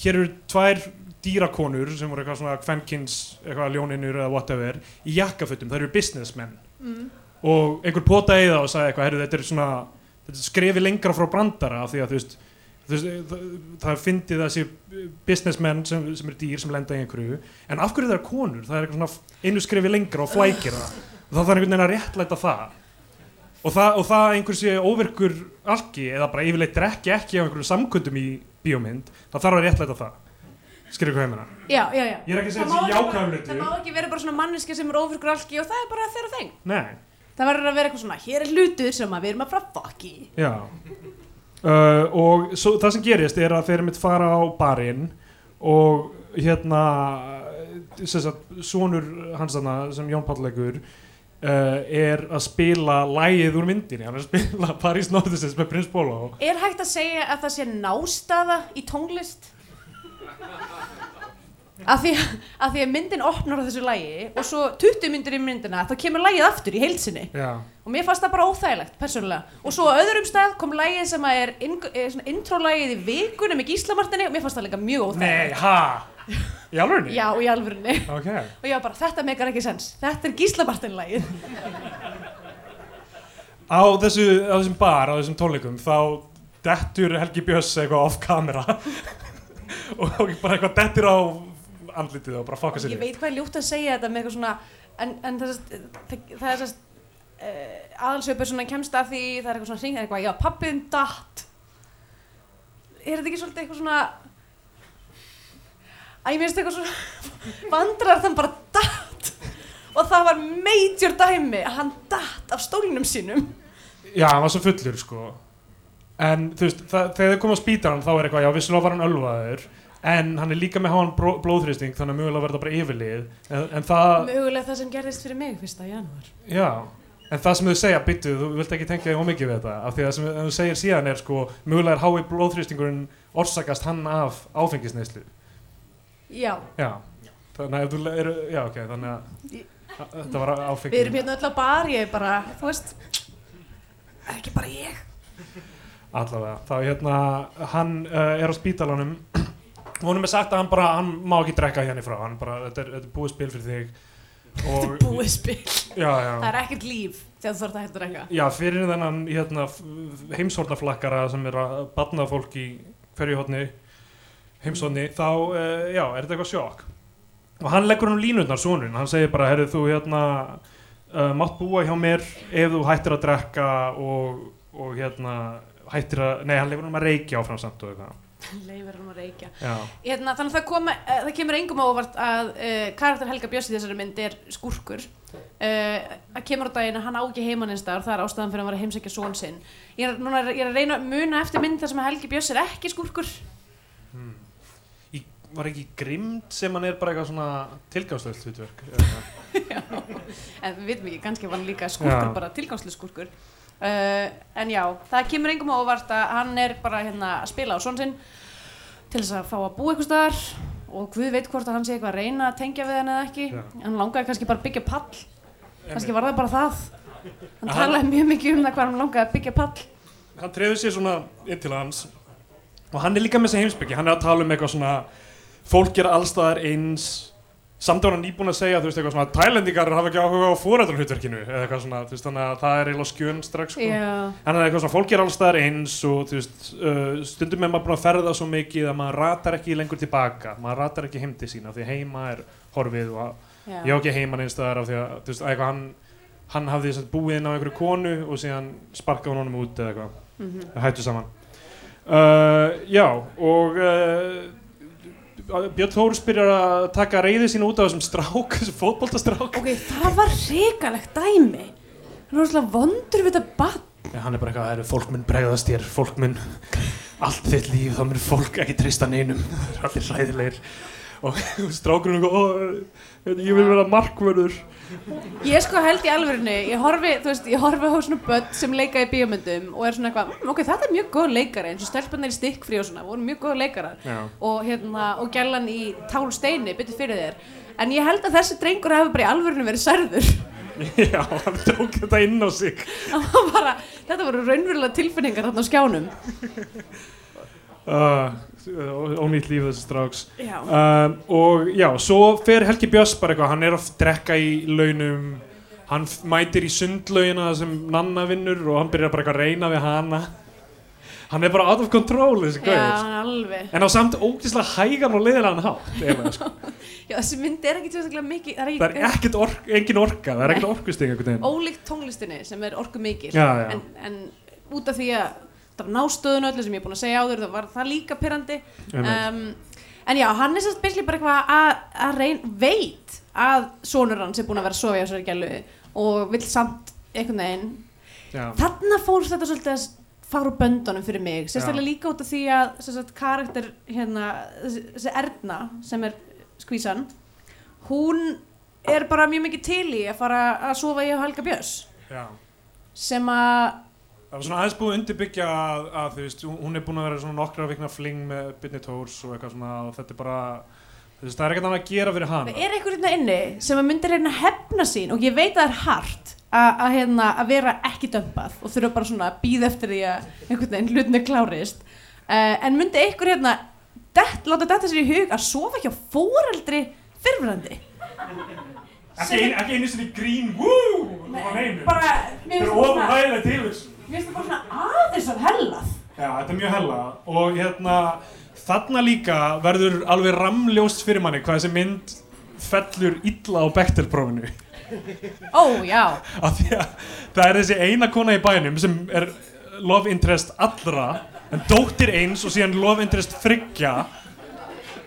hér eru tvær dýrakonur sem voru eitthvað svona kvenkins eitthvað ljóninur eða whatever í jakkafötum, það eru businessmen mm. og einhver potaði það og sagði eitthvað, herru þetta er svona þetta er skrefi lengra frá brandara af því að þú veist, þú veist það, það fyndi þessi businessmen sem, sem eru dýr sem lenda í einhverju. En af hverju það er konur, það er eitthvað svona einu skrefi lengra og flækir það. Það þarf einhvern veginn að réttlæta það. Og það, það að einhver sé óvirkur algi eða bara yfirleitt drekki ekki á einhverjum samkundum í bíómynd það þarf að réttlæta það skilur hvað ég meina Já, já, já. ég er ekki að segja þessi hluti Það má ekki vera bara svona manneska sem er ofurkur algi og það er bara þeirra þeng. nei Það verður að vera eitthvað svona, hér er hlutur sem við erum að fara fuck í. Já uh, og svo, það sem gerist er að þeir mitt fara á barinn og hérna sagt, sonur hans þarna sem Jón Páll leikur uh, er að spila lægið úr myndinni, hann er að spila París Norðusins með Prins Bólo Er hægt að segja að það sé nástaða í tónlist? Af því, að því að myndin opnar á þessu lægi og svo 20 myndir í myndina þá kemur lægið aftur í heilsinni Já, og mér fannst það bara óþægilegt, persónulega. Og svo á öðrum stað kom lægið sem er, in, er svona intro-lægið í vikunum í Gíslamartinni og mér fannst það líka mjög nei, óþægilegt ha? Í alvörunni? Já, í alvörunni. Ok, og ég var bara, þetta meikar ekki sens. Þetta er Gíslamartin-lægið á þessu, á þessum bar, á þessum tónleikum þá dettur Helgi Björns eitthvað off camera og bara eitthvað dettur á andlitið og bara fokka sér ég í. veit hvað er ljútt að segja þetta með eitthvað svona en, en það, það, það er sérst uh, aðalsöpur svona kemst að því það er eitthvað svona hring eitthvað, já pappiðin datt. Er þetta ekki svolítið eitthvað svona að ég minnst eitthvað svona vandrar þann bara datt. Og það var major dæmi að hann datt af stólnum sínum. Já, hann var svo fullur sko En þú veist, það, þegar þau koma á spítaran þá er eitthvað, já, vissulega var hann ölvaður En hann er líka með háan blóðþrýsting Þannig að mögulega verða bara yfirlið En, en það, mögulega það sem gerðist fyrir mig fyrsta janúar. Já En það sem þau segja, byttu, þú vilt ekki tengja þig ómikið við þetta Af því að það sem þau segir síðan er sko Mögulega er hái blóðþrýstingurinn orsakast hann af áfengisneislu já, Já, þannig að ef þú er, já, ok, þannig að að- Þetta var áfengi við erum hérna öll á bar ég er bara, þú veist ekki bara ég allavega, þá hérna hann uh, er á spítalanum. Og honum er sagt að hann bara, hann má ekki drekka hérna frá, hann bara, þetta er, þetta er búið spil fyrir þig. Þetta er búið spil. Já, já, það er ekkert líf þegar þú þarf að að drekka. Já, fyrir þennan hérna, heimshornaflakkara sem er að badna fólk í hverju hodni heimshorni, þá, uh, já, er þetta eitthvað sjokk. Og hann leggur hann um línutnar sonun, hann segir bara, herrið þú hérna uh, mátt búa hjá mér ef þú hættir að drekka og, og hérna hættir að, nei, hann leggur hann að reykja áfram samt og eitthvað. Leifir hann að reykja. Hérna, þannig að það, koma, uh, það kemur engum á óvart að uh, karakter Helga Björns í þessari mynd er skúrkur. Uh, að kemur á daginn að hann á ekki heimann einstakar það er ástæðan fyrir að hann var að heimsækja són sinn. Ég er, núna, er- ég er að reyna að muna eftir mynd þar sem að Helgi Björns er ekki skúrkur. Í, var ekki grimd sem hann er bara eitthvað svona tilgangslögt hlutverk en við vitum ekki, kannski var hann líka skúrkur Uh, en já, það kemur engum á óvart að hann er bara hérna að spila á són sinn til þess að fá að búa eitthvað staðar og Guð veit hvort að hann sé eitthvað að reyna að tengja við hann eða ekki. Já. hann langaði kannski bara að byggja pall. Kannski var það bara það. Hann Hann- talaði mjög mikið um það hvað hann langaði að byggja pall. Hann treður sér svona inn til hans. Og hann er líka með þessi heimsbyggi hann er að tala um eitthvað svona fólk er allstaðar eins samt var hann nýbúin að segja þú veist eitthvað svona tælendingar hafa ekki áhuga á fóreldrarhutverkinu eða eitthvað svona þú veist þannig að það er eiginlega skjön strax sko. já, hann er eitthvað svona fólk er allstaðar eins og þú veist uh, stundum er maður búin að ferða svo mikið að maður ratar ekki lengur tilbaka maður ratar ekki heimdi sína því heima er horfið og já. ég á ekki heiman einstæðar af því að þú veist eitthvað hann hann hafði að búið inn á einhverju konu og síðan sparkaði honum út eða eitthvað það hættu saman uh, já og uh, Björn Þórs byrjar að taka reyði sín út af þessum strák þessum fótboltastrák ok, það var hrikalegt dæmi. Hann var svona vondur við þetta bann Já, hann er bara eitthvað, það eru fólk mun bregðast þér, fólk mun allt þitt líf, þá mun fólk ekki treysta neinum, það er allir hræðilegir. Og strákurinn er "Ó, ég vil vera markvörður. Ég sko held í alvörinu, ég horfi, þú veist, ég horfi á svona börn sem leika í bíómyndum og er svona eitthvað, "Mm, ok, þetta er mjög góð leikari eins og stelpunir í stikkfrí og svona, voru mjög góð leikarar. Já. og hérna, og gælan í tál steini, byttu fyrir þér. En ég held að þessi drengur hefur bara í alvörinu verið særður. Já, hann tók þetta inn á sig. Bara, þetta voru raunverulega tilfinningar þarna á skjánum. Uh, Ónýtt líf þessi Já, um, Og já, svo fer Helgi Björns bara eitthvað Hann er að drekka í launum Hann mætir í sundlaugina sem Nanna vinnur og hann byrjar bara eitthvað að reyna við hana. Hann er bara out of control þessi gauð alveg. En á samt ógeðslega hægan og leiðilegan hátt eiginlega, sko. Já, þessi mynd er ekki sérstaklega mikið Það Það er ekkert ork, engin orka Það er ekkert orkusting ólíkt tónlistinni sem er orku já. En, en út af því að var nástöðun öllu sem ég er búin að segja áður það var það líka pyrrandi um, en já, hann er sérst basically bara eitthvað að, að reyn, veit að sonur hans er búin að vera að sofa í þessari gælu og vill samt einhvern veginn. Þarna fór þetta svolítið að fara úr böndunum fyrir mig, sérstaklega líka út af því að sagt, karakter hérna þessi, Erna sem er skvísan hún er bara mjög mikið til í að fara að sofa í Helga Björns. Sem að Það var svona aðeins búið að undirbyggja að, að þú veist, hún er búin að vera svona nokkra vikna fling með Byrni Tórs og eitthvað svona og þetta er bara, þú veist, það er ekkert annað að gera fyrir hana. það er einhver hérna inni sem að myndir hérna hefna sín og ég veit að það er hart að, að, hérna, að vera ekki dömpað og þurfa bara svona að býða eftir því að einhvern veginn hlutni klárist uh, en myndi einhver hérna dett, láta þetta sér í hug að sofa hjá fóreldri fyrfirandi Ekki, ein, ekki einu sinni grín, wú, á neinu. bara, mér Það finnst er það mér finnst það bara svona aðeins af hellað. Já, þetta er mjög hella. Og hérna, þarna líka verður alveg ramljóst fyrir manni hvað þessi mynd fellur illa á Bechtel-prófinu. ó já, Af því að það er þessi eina kona í bænum sem er love interest allra en dóttir eins og síðan love interest þryggja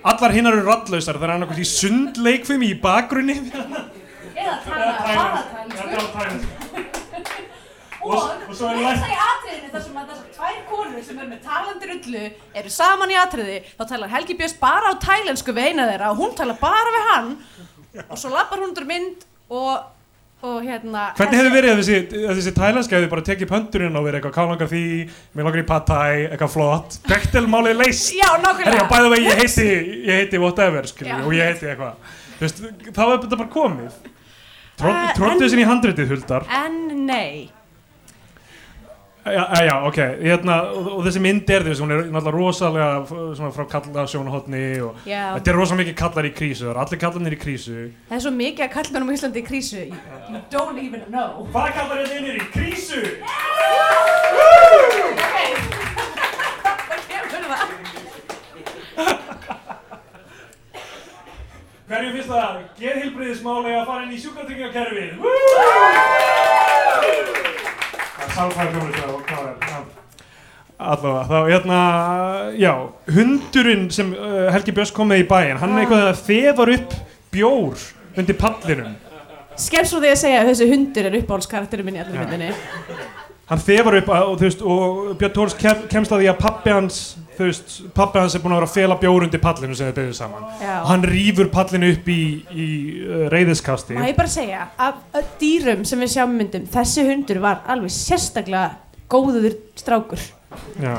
allar hinnar eru ralllausar það er annarkvæmt í sundleikfum í bakgrunni. Eða tala, tala, og, svo er lært í atriðinu þar sem að þessar tvær konur sem eru með talandi rullu eru saman í atriði þá talar Helgi Björns bara á tælensku við eina þeirra og hún talar bara við hann og svo lappar hún undir mynd og, og hérna hvernig hefur verið að þessi, að þessi tælenska hefði bara tekið pönturinn og verið eitthvað hvað langar því mér langar í thai, eitthvað flott Bechtel-málið leist Já, nákvæmlega bæða vegi, ég heiti, ég heiti whatever, skilur, Já. og ég heiti eitthvað. Þá er þetta bara komið. Tróttu en- þessin í handritið, Huldar. En nei Já, já, ok, hérna, og, þessi mynd er þess, hún er náttúrulega rosalega frá kalla sjónahotni og Já. þetta er rosalega mikið kallar í krísu, það eru allir kallarnir í krísu. Það er svo mikið að kallmennum á Íslandi í krísu You, don't even know Hvað kallar þetta innir í krísu? Hverju finnst það geðhilbriðismáli að fara inn í sjúkratryggingakerfið? Og? Allavega, þá hérna, já, hundurinn sem uh, Helgi Björns kom með í bæinn, hann er eitthvað að þefar upp bjór undir pallinum. Skemmt svo því að segja að þessi hundur er uppáhaldskarakterinn minn í allir myndinni Hann þefar upp að, og, þú veist, og Björn Tórs kem, kemst að því að pappi hans, þú veist, pappi hans er búin að vera að fela bjór undir pallinu sem þau byggðu saman. Já. Og hann rýfur pallinu upp í, í uh, reyðiskasti. Má ég bara segja, af öll dýrum sem við sjáum myndum, þessi hundur var alveg sérstaklega góður strákur. Já.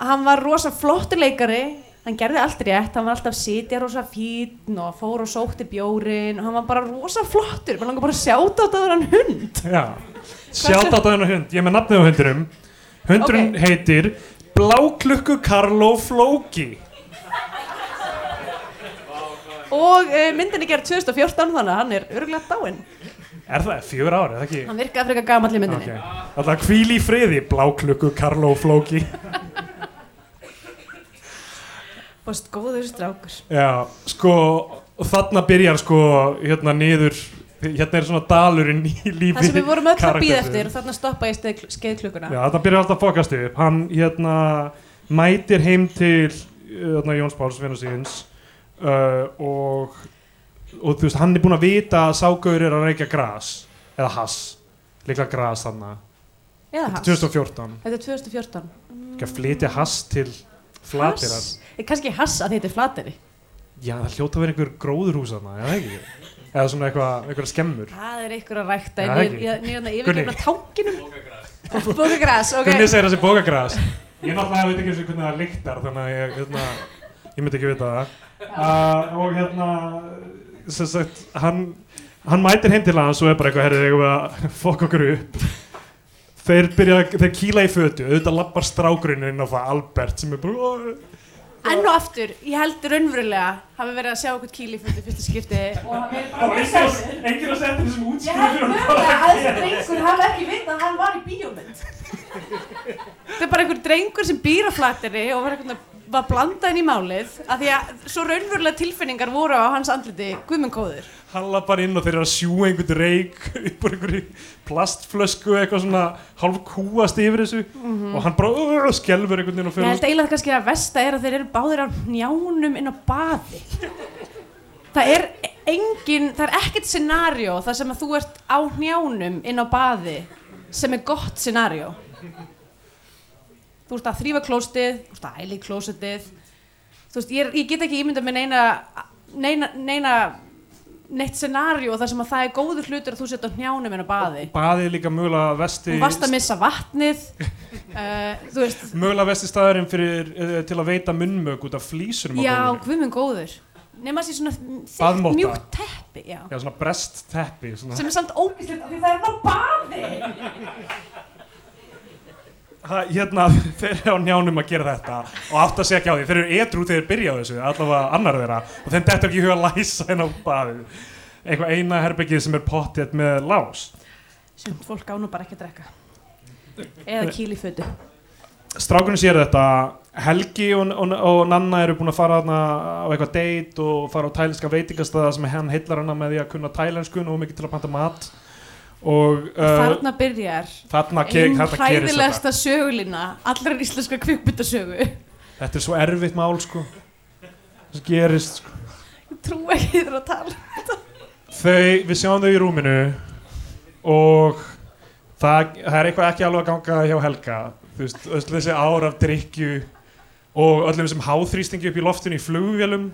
Hann var rosa flottur leikari, hann gerði allt rétt, hann var alltaf sitja rosa fín og fór og sótti bjórin og hann var bara rosa flottur, maður langar bara að sjáta á þetta hann hund. Já, sjátt á þennan hund, ég er með nafnið á hundinum Hundurinn heitir Bláklukku Karlo Flóki Og uh, myndin er gerð 2014 þannig að hann er örgulega dáinn. Er það fjögur ári, er það ekki? Hann virkaði frekar gamall í myndinni. Ok, alltaf hvíl í friði Bláklukku Karlo Flóki Búst góður strákur. Já, sko, þarna byrjar sko, hérna niður Hérna er svona dalurinn í lífi Það sem við vorum öll að býða eftir og þarna stoppa ég skeið, skeiðklukuna. Já, þetta byrjar alltaf að fokast upp Hann, hérna, mætir heim til hérna, Jóns Páls, vinnu síns uh, og og þú veist, hann er búinn að vita að ságauður er að reykja gras eða hass, líklega gras þannig Eða hass. er 2014 Þetta er 2014. ekki að flytja hass til flatirar kannski hass að þetta er flateri. já það hljóta vera einhver gróðurhús þarna, eða ekki eða svona eitthvað, eitthvað skemmur Það er ykkur að rækta ég er Gunni. yfirgefna tankinum Bókagras, ok Gunni segir þessi bókagras ég náttúrulega veit ekki hvernig það lyktar þannig að ég, hérna, ég myndi ekki vita það uh, og hérna sem sagt, hann hann mætir heim til hans og er bara eitthvað herrið eitthvað að fokk okkur upp þeir byrja, þeir kýla í fötu auðvitað lappar strákurinn inn á það Albert sem er bara "Ó, Enn og aftur, ég held raunverulega hafi verið að sjá okkur kýli fyrir fyrsta skipti og hann verið það bara að- enginn að setja þessum Ég útskýr held mögulega að þessi drengur hafi ekki vitað að hann var í bíómynd. Þetta er bara einhver drengur sem býr á flatteri og var, var blandað inn í málið af því að svo raunverulega tilfinningar voru á hans andliti guðmennkóður hann lappar inn og þeir eru að sjúa einhvern reik upp úr einhverju plastflösku eitthvað svona hálf kúast yfir þessu. Og hann bara uh, skelfur einhvern veginn og Ég fyrir held eiginlega kannski að versta er að þeir eru báðir á njánum inn á baði. Það er engin, það er ekkert scenario þar sem að þú ert á njánum inn á baði sem er gott scenario. Þú ert að þrýfa klóstið, þú ert að æla í klósetið Þú veist, ég, ég get ekki ímyndað með neina, neina, neina neitt scenario þar sem að það er góður hlutur að þú setja á njánum inn á baði baðið er líka mögulega vesti Þú varst að missa vatnið uh, mögulega vesti staðurinn fyrir uh, til að veita munnmög út af flýsurum Já, guð minn góður Nefna sér svona Baðmotta. mjúkt teppi já. já, svona brest teppi svona. sem er samt af því það er bara baði ha, hérna, þeir eru á njánum að gera þetta og átt að segja ekki á því, þeir eru edru þegar þeir byrja á þessu, allavega annar þeirra. Og þeim dettur ekki huga að læsa henn á baðið eitthvað eina herbyggið sem er pottið með lás. Sumt fólk á nú bara ekki að drekka. Eða kýl í fötu. Strákurinn sér þetta. Helgi og, og, og Nanna eru búin að fara á eitthvað date og fara á tælenska veitingastæða sem hann heillar hana með því að kunna tælensku og mikið til að panta mat og uh, Þarna byrjar einn hræðilegsta sögulina allrar íslenska kvikmyndasögu. Þetta er svo erfitt mál sko. Það gerist sko. Ég trú ekki þér að tala þau, við sjáum þau í rúminu og það, það er eitthvað ekki alveg að ganga hjá Helga. Þú veist, öll þessi ár af drikju og öllum þessum háþrýstingi upp í loftinu í flugvélum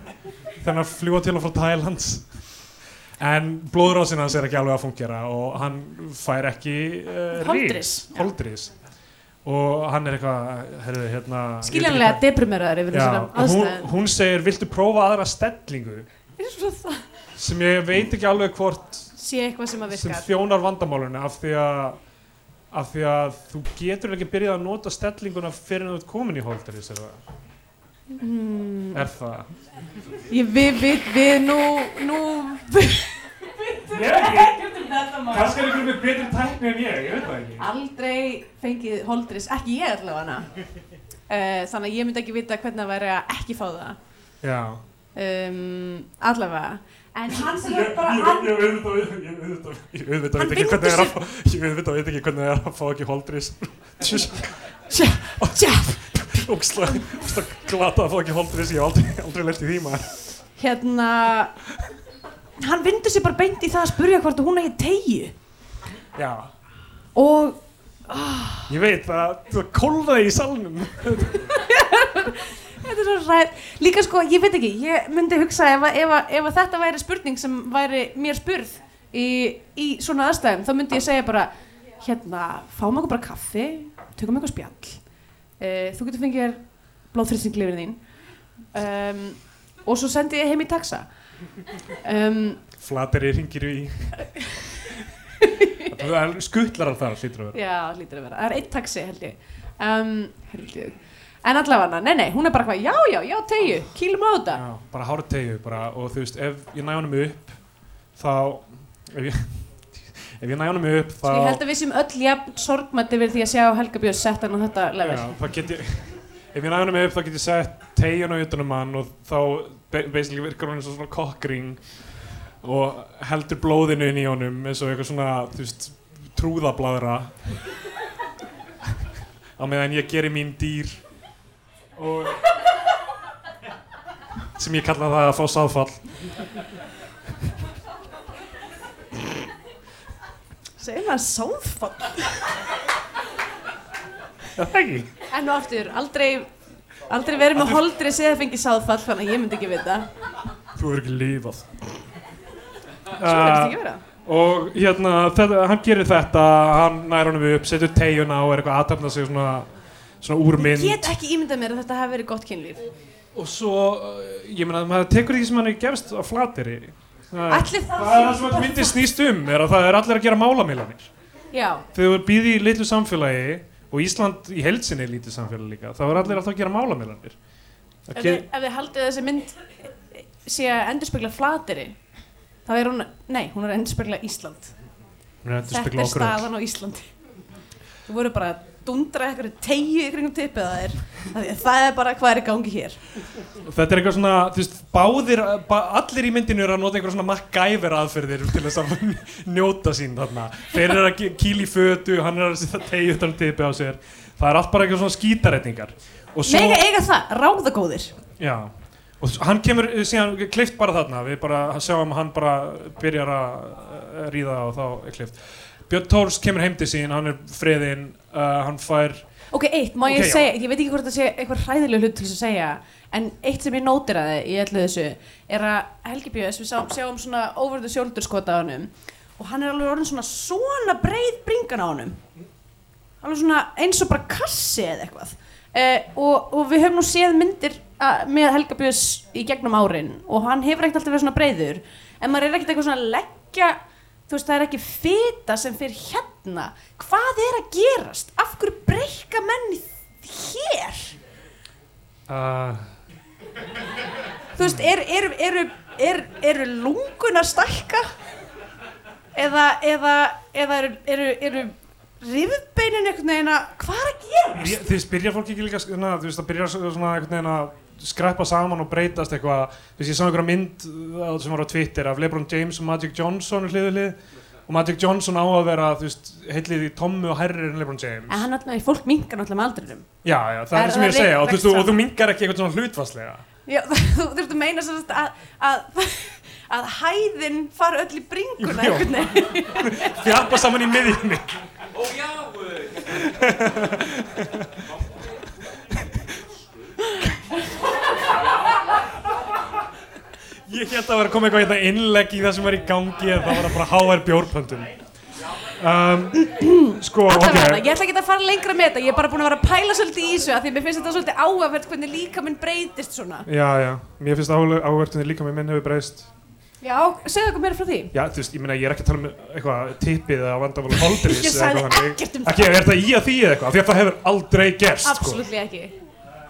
þannig að fljúa til og frá Thailands en blóðrásinn hans er ekki alveg að fungera og hann fær ekki uh, Holdris, og hann er eitthvað hérna, Skiljanlega deprimeraður yfir þessari og hún, aðstæðum hún segir, viltu prófa aðra stellingu? Sem ég veit ekki alveg hvort sé eitthvað sem að sem þjónar vandamálunni af því að af því að þú getur ekki byrjað að nota stellinguna fyrir að þú ert komin í holdris er hmm. er það? Ég, við, við, við, nú, nú Ég veit ekki, kannski er einhver með betri tækni en ég, ég veit það ekki. Aldrei fengið holdris, ekki ég allavega. Hana uh, þannig að ég myndi ekki vita hvernig það væri að ekki fá það. Já, um, allavega. En hann sem ég er bara ég- auðvitað veit ekki hvernig það er að fá ég auðvitað veit ekki hvernig það er að fá ekki holdris. Tja, Ógslag glata að fá ekki holdris ég hef aldrei, aldrei lelt í því maður. Hérna hann vindur sér bara beint í það að spurja hvort hún eigi tegju Já, og ég veit að þú kólfaði í salnum. Þetta er svo ræð líka sko, ég veit ekki, ég myndi hugsa ef, ef, ef þetta væri spurning sem væri mér spurð í, í svona aðstæðum, þá myndi ég segja bara hérna, fáum okkur bara kaffi tökum eitthvað spjall uh, þú getur fengið þér blóðþrýstinglifin þín. Um, og svo sendi ég heim í taxa. Um, Flateri ringir í Það er skuttlarar þar hlýtur að vera. Já, lítur að vera, það er einn taxi held ég. Um, en allavega, nei nei, hún er bara hvað, já já, já tegju, kýlum á þetta. Já, bara hára tegju bara, og þú veist, ef ég næ honum upp þá ef ég, ef ég næ honum upp þá Sko ég held að við séum öll jafn sorgmætti við því að sjá Helga Björns sett hann á þetta level. já, þá get ég ef ég næ honum upp þá get ég sett tegjun á utanum hann og þá ba- basically virkar hann eins og svona kokkring og heldur blóðinu inn í honum eins og eitthvað svona, þú veist trúðablaðra á meðan ég geri mín dýr og sem ég kalla það að fá sáðfall Segir maður sáðfall? Já, það ekki En nú aftur, aldrei, aldrei verið með holdri segja fengið sáðfall, þannig að ég myndi ekki vita. þú verður ekki lífað Svo verður þetta ekki vera. og hérna, þetta, hann gerir þetta hann nær honum upp, setur tegjuna og er eitthvað aðtapna sig svona, svona úr Ég get ekki ímyndað mér að þetta hafi verið gott kynlíf. og svo, ég meina, maður tekur því sem hann er gefst á flateri Ætli það það er það sem myndi snýst um er að það er allir að gera málamilanir Já, þegar þú býði í litlu samfélagi og Ísland í heilsinni er lítið samfélagi líka þá er allir alltaf að gera málamilanir ef þið, þið haldið þessi mynd sé að endurspegla flateri, þá er hún, nei, hún er endurspegla Ísland. Þetta er staðan á Íslandi. Þú voru bara dundra eitthvað tegju í kringum tippið að þér. af því að Það er bara hvað er í gangi hér. Þetta er eitthvað svona, þú veist, báðir, allir í myndinu eru að nota einhver svona MacGyver aðferðir til þess að njóta sín þarna. Þeir eru að kýla í fötu, hann er að setja tegju utan tipi á sér. Það er allt bara eitthvað svona skítaretningar. Svo, Mega eiga það, ráðagóðir. já, og hann kemur eh, síðan klift bara þarna, við bara sjáum hann bara byrjar að eh, ríða og þá er klift. Björn Tórs kemur heim til sín, hann er friðinn, uh, hann fær, Ok, eitt, má ég Ok, já. segja, ég veit ekki hvort það sé eitthvað hræðileg hlut til þess að segja, en eitt sem ég nótiraði í allu þessu er að Helgi Björns, við sjáum svona over the shoulder skota á honum og hann er alveg orðin svona svona breið bringan á honum. Alveg svona eins og bara kassi eða eitthvað. Uh, og, og við höfum nú séð myndir uh, með Helga Björns í gegnum árin og hann hefur ekkert alltaf verið svona breiður en maður er ekkert eitthvað svona að leggja þú veist það er ekki fita sem fyrir hérna. Hvað er að gerast? Af hverju breyka menn í- hér? Uh, þú veist eru er, er, er, lungun að stækka? Eða eða, eða eru, rifbeinin einhvern veginn að hvað er að gerast? Byrja- Þið spyrja fólk ekki líka svona, þú veist, það byrjar svona einhvern veginn að skreppa saman og breytast eitthvað. Ég sá einhverja mynd uh, sem var á Twitter af LeBron James og Magic Johnson hliðu hlið og Magic Johnson á að vera, heillið í tommu og herrir en LeBron James. En hann alltaf, fólk minkar náttúrulega með aldrinum. Já, já, það Er- er það sem ég er að það segja. Og og, og þú mingar ekki eitthvað svona hlutfarslega Já, þú þurftu að meina sagt að, að, að hæðin fara öll í bringuna. Fjappa saman í miðjunni. Ó já, Ég held að það var að koma eitthvað hérna innlegg í það sem var í gangi en það var að bara HR bjórpöndun um, Sko, ok ég ætla ekki að fara lengra með þetta, ég er bara búin að vera að pæla svolítið í þessu að því mér finnst þetta svolítið áhugavert hvernig líka minn breytist svona. Já, já, mér finnst ávertunni líka með minn hefur breyst Já, segðu okkur meira frá því. Já, þú veist, ég meina, ég er ekki að tala um eitthvað tippið eða vandamála holdiris Ég sagði ekkert um Ekki, er það í að því eða eitthvað? Því að það hefur aldrei gerst, sko Absolutt ekki.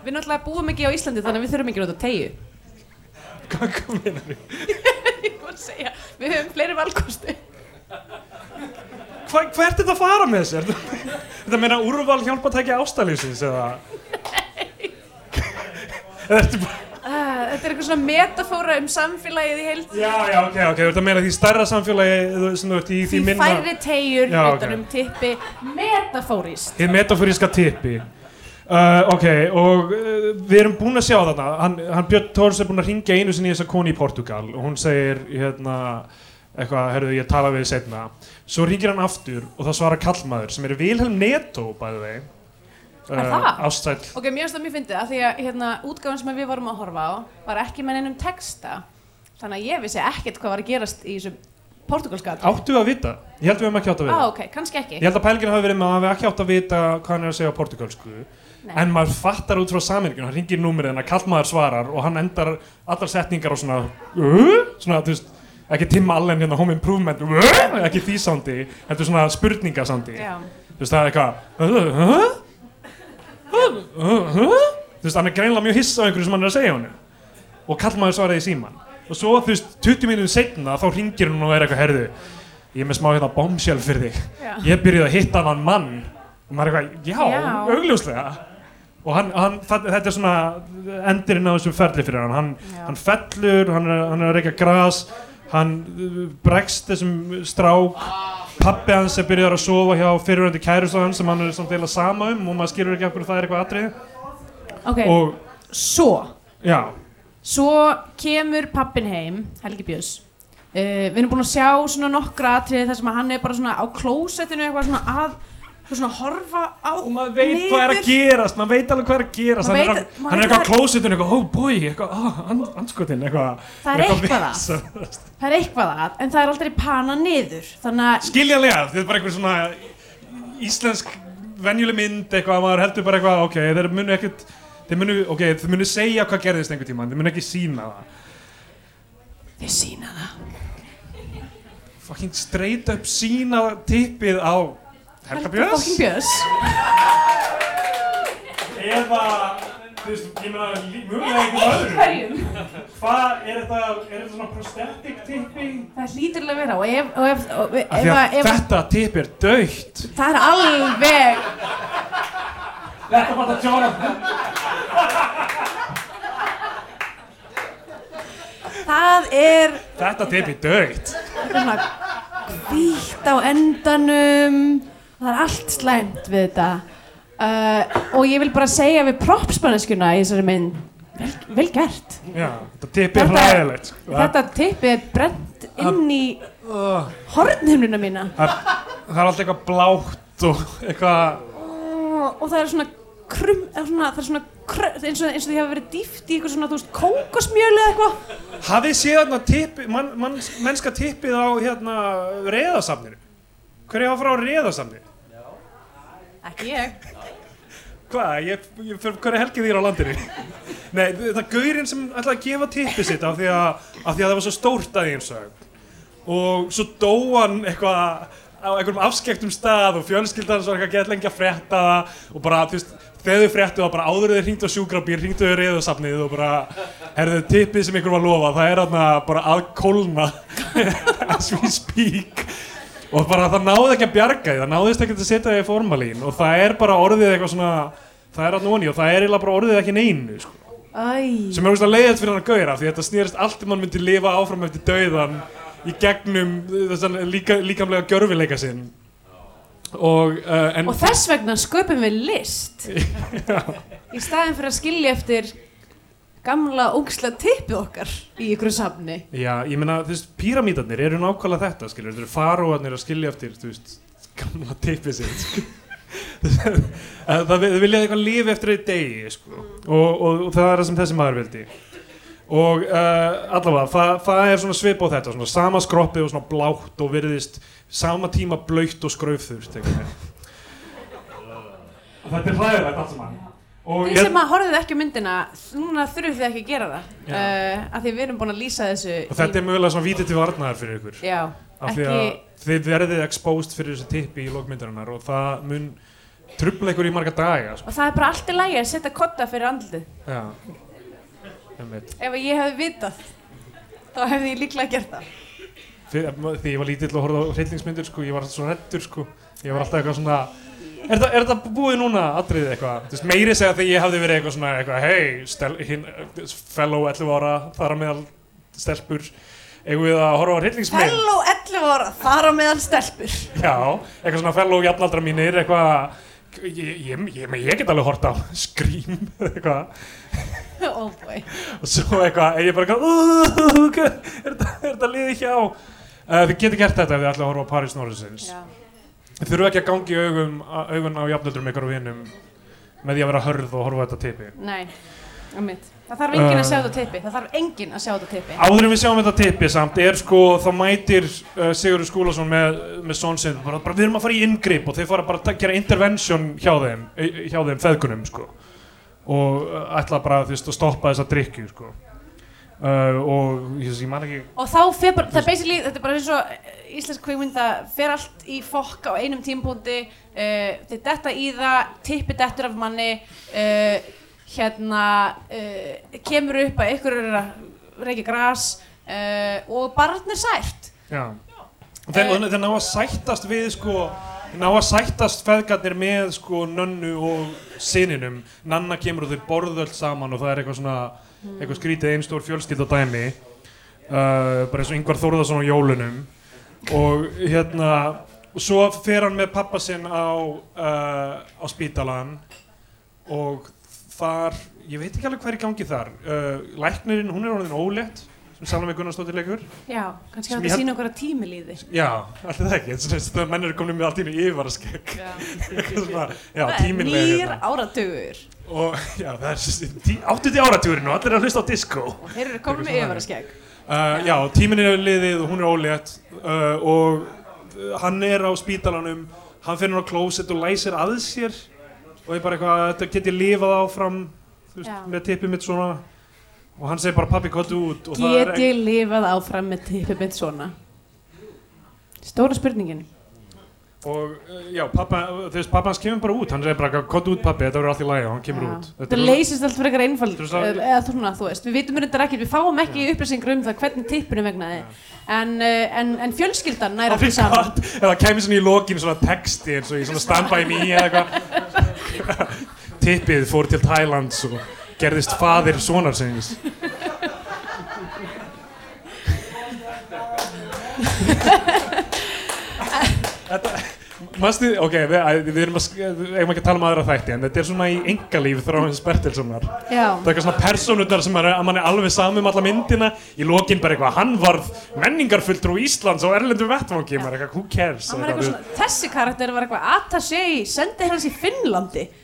Við náttúrulega búum ekki á Íslandi þannig að við þurfum ekki að nota tegju. Hvað hvað meinar þið? Ég var að segja, við höfum fleiri valkosti. Hva, hvert er þetta að fara með þessu? Þetta, þetta meina úrval hjálpa að tekja ástæðlýsins eða? Eða ertu bara... Uh, þetta er eitthvað svona metafóra um samfélagið í heild. Já, já, ok, ok, þú ert að meina því stærra samfélagi þú- sem þú ert í því, Því minna... færri tegjur Já, ok. utan um tippi metafórist. Hið metaforíska tippi uh, Ok, og uh, við erum búin að sjá þarna. Hann, hann Björn Tórs er búin að ringja einu sinni í þessa koni í Portugal. Og hún segir hérna eitthvað, herruðu, ég tala við þið setna svo ringir hann aftur og það svarar kallmaður sem er Vilhelm Netto, bæði þeim Er það? Ástsæll Ok, mér finnst það mjög fyndið að því að hérna, útgáfan sem við vorum að horfa á var ekki með neinum texta. Þannig að ég vissi ekkert hvað var að gerast í þessu portugalskat Áttu að vita? Ég held við höfum ekki átt að ah, vita ok, kannski ekki. Ég held að pælingin hafi verið með að við ekki átt að vita hvað hann er að segja á portugalsku Nei. en maður fattar út frá samenningin hann ringir númerið en að kallmaður svarar og hann endar allar setningar á svona uh? svona, þú veist, ekki Tim Allen hérna home improvement uh? ekki því sándi, þetta er svona spurningasándi Já. þú veist, það er eitthvað þú veist, hann er greinlega mjög hissa á einhverju sem hann er að segja honum og kallmaður svaraði í síman og svo, þú veist, 20 mínútur setna þá ringir hann og er eitthvað, herðu ég er með smá hérna bombshell fyrir þig Já. ég byrjuði að hitta hann mann og maður er eitthvað, já, Já. augljóslega og hann, hann, þetta er svona endurinn á þessum ferli fyrir hann. Hann, hann fellur, hann er, hann er að reyka gras hann uh, bregst þessum strák. Pappi hans er byrjaður að sofa hjá fyrirvændi kærustu hans sem hann er samt eiginlega sama um og maður skilur ekki af hverju það er eitthvað atrið Ok, og svo. Já, Svo kemur pappin heim, Helgi Björns. Uh, Við erum búin að sjá svona nokkra atriði þar sem hann er bara svona á klósettinu eitthvað svona að þú svona horfa á og maður veit hvað er að gerast maður veit alveg hvað er að gerast. Hann veit- hann er eitthvað á klósitun eitthvað, oh boy, eitthvað, oh, anskotin eitthvað Það er eitthvað að. það er eitthvað að, en það er aldrei pana niður. Skiljanlega, þetta er bara einhver svona íslensk venjuleg mynd eitthvað að maður heldur bara eitthvað, ok, þeir munu ekkert þeir munu, ok, þeir munu segja hvað gerðist einhver tíma, þeir munu ekki sína það. Þið sína það. Fucking straight up sína tippið á Helga Björns. eða þú veist, ég meina, lí- mögulega einhver öðru Hverjum? hvað, er þetta, er þetta svona prosthetic tippi? Það hlýtur alveg að vera og ef, og ef, og ef, ef, að ef, þetta tipp er dögt það er alveg Þetta var þetta Jonathan það er Þetta tipp er dögt svona hvítt á endanum það er allt slæmt við þetta. Uh, og ég vil bara segja við propspanneskuna í þessari mynd vel, vel gert. Já, þetta tipp er Þetta- hræðilegt sko. þetta tippi er brent inn í Uh, hornhimnuna mína. Það, er alltaf eitthvað blátt og eitthvað og, það er svona krum, svona, það er svona krum, eins, og, eins og því hafa verið dýft í eitthvað svona, þú veist, kókosmjölu eða eitthvað. Hafið séð þarna tippi, man, man, mennska tippið á hérna reðasafninu Hver er að fara á reðasafni? Ekki ég. Hvað? Ég, ég fyrir hverja helgi þýr á landinu? Nei, það er gaurinn sem ætlaði að gefa tippið sitt af því að, af því að það var svo stórt að eins og svo dó hann eitthvað á einhverjum afskektum stað og fjölskyldan svo eitthvað gett lengi að frétta það og bara, þú veist, þegar þau fréttu það bara áður þau hringdu á sjúkrabíl, hringdu þau reyðusafnið og bara, herðu tippið sem ykkur var lofa það er þarna bara að kólna as we speak og bara það náði ekki að bjarga því það náðist ekki að setja það í formalín. Og það er bara orðið eitthvað svona það er að nóni og það er eiginlega bara orðið ekki neinu sko. Sem er úrst leiðilt fyrir hann að gauðra því þetta snýrist allt um hann myndi lifa áfram eftir dauðan í gegnum þessan líka, líkamlega gjörfileika sinn. Og, uh, en og þess vegna sköpum við list. Í staðin fyrir að skilja eftir gamla ógsla tippið okkar í ykkur safni. Já, ég meina, þú veist, píramítarnir eru nákvæmlega þetta, skilur, þetta eru faróarnir að skilja eftir, þú veist, gamla tippið sitt sko. það það vilja eitthvað lifi eftir einn degi sko. og, og, og það er það sem þessi maður vildi. Og uh, allavega, það, það er svona svip á þetta, svona sama skroppið og svona blátt og virðist sama tíma blöytt og skraufþurft og þetta er hlæðilegt allt saman Því sem að horfið ekki myndina, núna þurfum þið ekki að gera það uh, að því við erum búin að lýsa þessu og þetta er mögulega svona vítið til varnaðar fyrir ykkur Já, af því að þið verðið exposed fyrir þessu tippi í lókmyndarinnar og það mun trubla ykkur í marga daga sko. og það er bara allt í lagi að setja kotta fyrir andlið já Einmitt. ef ég hefði vitað þá hefði ég líklega gert það Fyrir, því ég var lítill og horfði á hryllingsmyndir sko, ég var alltaf svo reddur sko. ég var alltaf eitthvað svona er það, er það búið núna atriðið eitthvað? Þú veist, meiri segja þegar ég hafði verið eitthvað svona eitthvað, hei, fellow 11 ára þar að meðal stelpur eigum við að horfa á hryllingsmynd? Fellow 11 ára, þar á meðal stelpur. Já, eitthvað svona fellow jafnaldra mínir eitthvað ég, ég, ég, ég get alveg hort á Scream eitthvað. Oh boy. Og svo eitthvað, ég bara eitthvað, "Ú, hvað- er þetta liðið hjá? Uh, þið getur gert þetta ef þið ætla að horfa á Paris Norrisins Já. Þurfu ekki að gangi augum, augun á jafnöldurum ykkur og vinum með því að vera hörð og horfa þetta tipi Nei, einmitt. það þarf enginn að Uh. sjá þetta tippi það þarf enginn að sjá þetta tippi áður en við sjáum þetta tipi samt er sko, þá mætir uh, Sigurður Skúlason með, með sonsinn bara, bara við erum að fara í inngrip og þeir fara bara að gera intervention hjá þeim hjá þeim feðgunum sko. Og uh, ætla bara að stoppa þessa drikju sko uh, og ég, man ekki og þá fer bara, það er basically, þetta er bara eins og eh, íslensk kveikmynd, það fer allt í fokk á einum tímpúndi uh, þeir detta í það, tippi dettur af manni uh, hérna kemur upp að ykkur er að reykja gras uh, og barn er sært Já. Og þeir, Eh. þeir ná að sættast við sko, ná að sættast feðgarnir með sko nönnu og sininum. Nanna kemur og þau borðu öll saman og það er eitthvað svona, eitthvað skrítið einn stór fjölskyld á dæmi. Uh, bara eins og yngvar Þórðarsson á jólunum. Og hérna, og svo fer hann með pappa sinn á, uh, á spítalan og þar, ég veit ekki alveg hvað er í gangi þar. Uh, læknirinn, hún er orðin ólétt, Salome Gunnarsdóttir leikur. Já, kannski að held- sína okkur að tímilíði. Já, alltaf það ekki, þetta er menn eru komin með allt í Já. Já, Það er nýr hérna. áratugur. Og já, það er tí, áttuði áratugurinn og allir eru að hlusta á disco. Og þeir eru komin með yfirvaraskegg. uh, Já, tíminn er liðið og hún er ólétt. Uh, og uh, hann er á spítalanum. Hann finnur á klósett og læsir að sér. Og er bara eitthvað, þetta get ég lifað áfram veist, með tippið mitt svona og hann segir bara pappi kottu út. Get ég lifað áfram með tippið mitt svona? Stóra spurningin. og uh, já, pappa, þú veist, pappa hans kemur bara út. Hann segir bara, kottu út pappi, þetta verður allt í lagi. Og hann kemur Já. út. Það leysist allt fyrir eitthvað einfald Þú eða svona, þú veist, við vitum reyndar ekki við fáum ekki upplýsingar um það hvernig tippinu vegnaði en, uh, en, en fjölskyldan næra Það því saman. Það kemur svona í lokin svona texti eins og í svona Stand By Me eða eitthvað. Tippið fór til Thailands og gerðist faðir sonar sinns Þetta Manstu, ok, við, við erum að, eigum ekki að tala um aðra þætti en þetta er svona í engalíf þráins Bertilssonar. Það er eitthvað svona persónutnar sem er, mann er alveg samum alla myndina. Í lokin bara eitthvað, hann varð menningarfulltrú Íslands á erlendu vettvangi. Maður eitthvað, who cares? Eitthvað svona, þessi karakter var eitthvað í sendi hans í Finnlandi.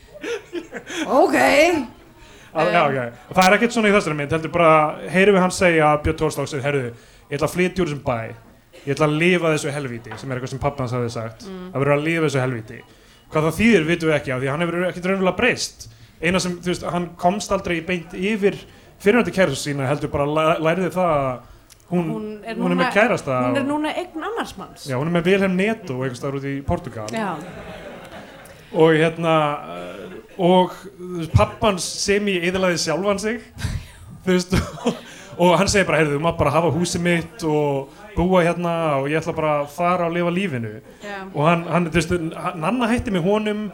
Ok Al, já, okay. það er ekkert svona í þessari mynd heldur bara, heyrum við hann segja Björn Tólstóks, herruðu, ég ætla að flytja úr þessum bæ. Ég ætla að lifa þessu helvíti sem er eitthvað sem pappa hans hafði sagt. Mm. að vera að lifa þessu helvíti. Hvað það þýðir vitum við ekki á því að hann hefur ekkert raunverulega breyst. Eina sem, þú veist, hann komst aldrei beint yfir fyrirhandi kærastu sína heldur bara læ- lærði það að hún, Hún er hún er núna- með kærasta Hún er núna eign annars manns. Já, hún er með Vilhelm Neto einhvers staðar út í Portugal Já, og hérna og pappans sem í eðlaði sjálfan sig þú veist og hann segir bara, heyrðu, þú maður bara hafa húsið mitt og búa hérna og ég ætla bara að fara og lifa lífinu. Já. Og hann, hann þú veist, Nanna hætti með honum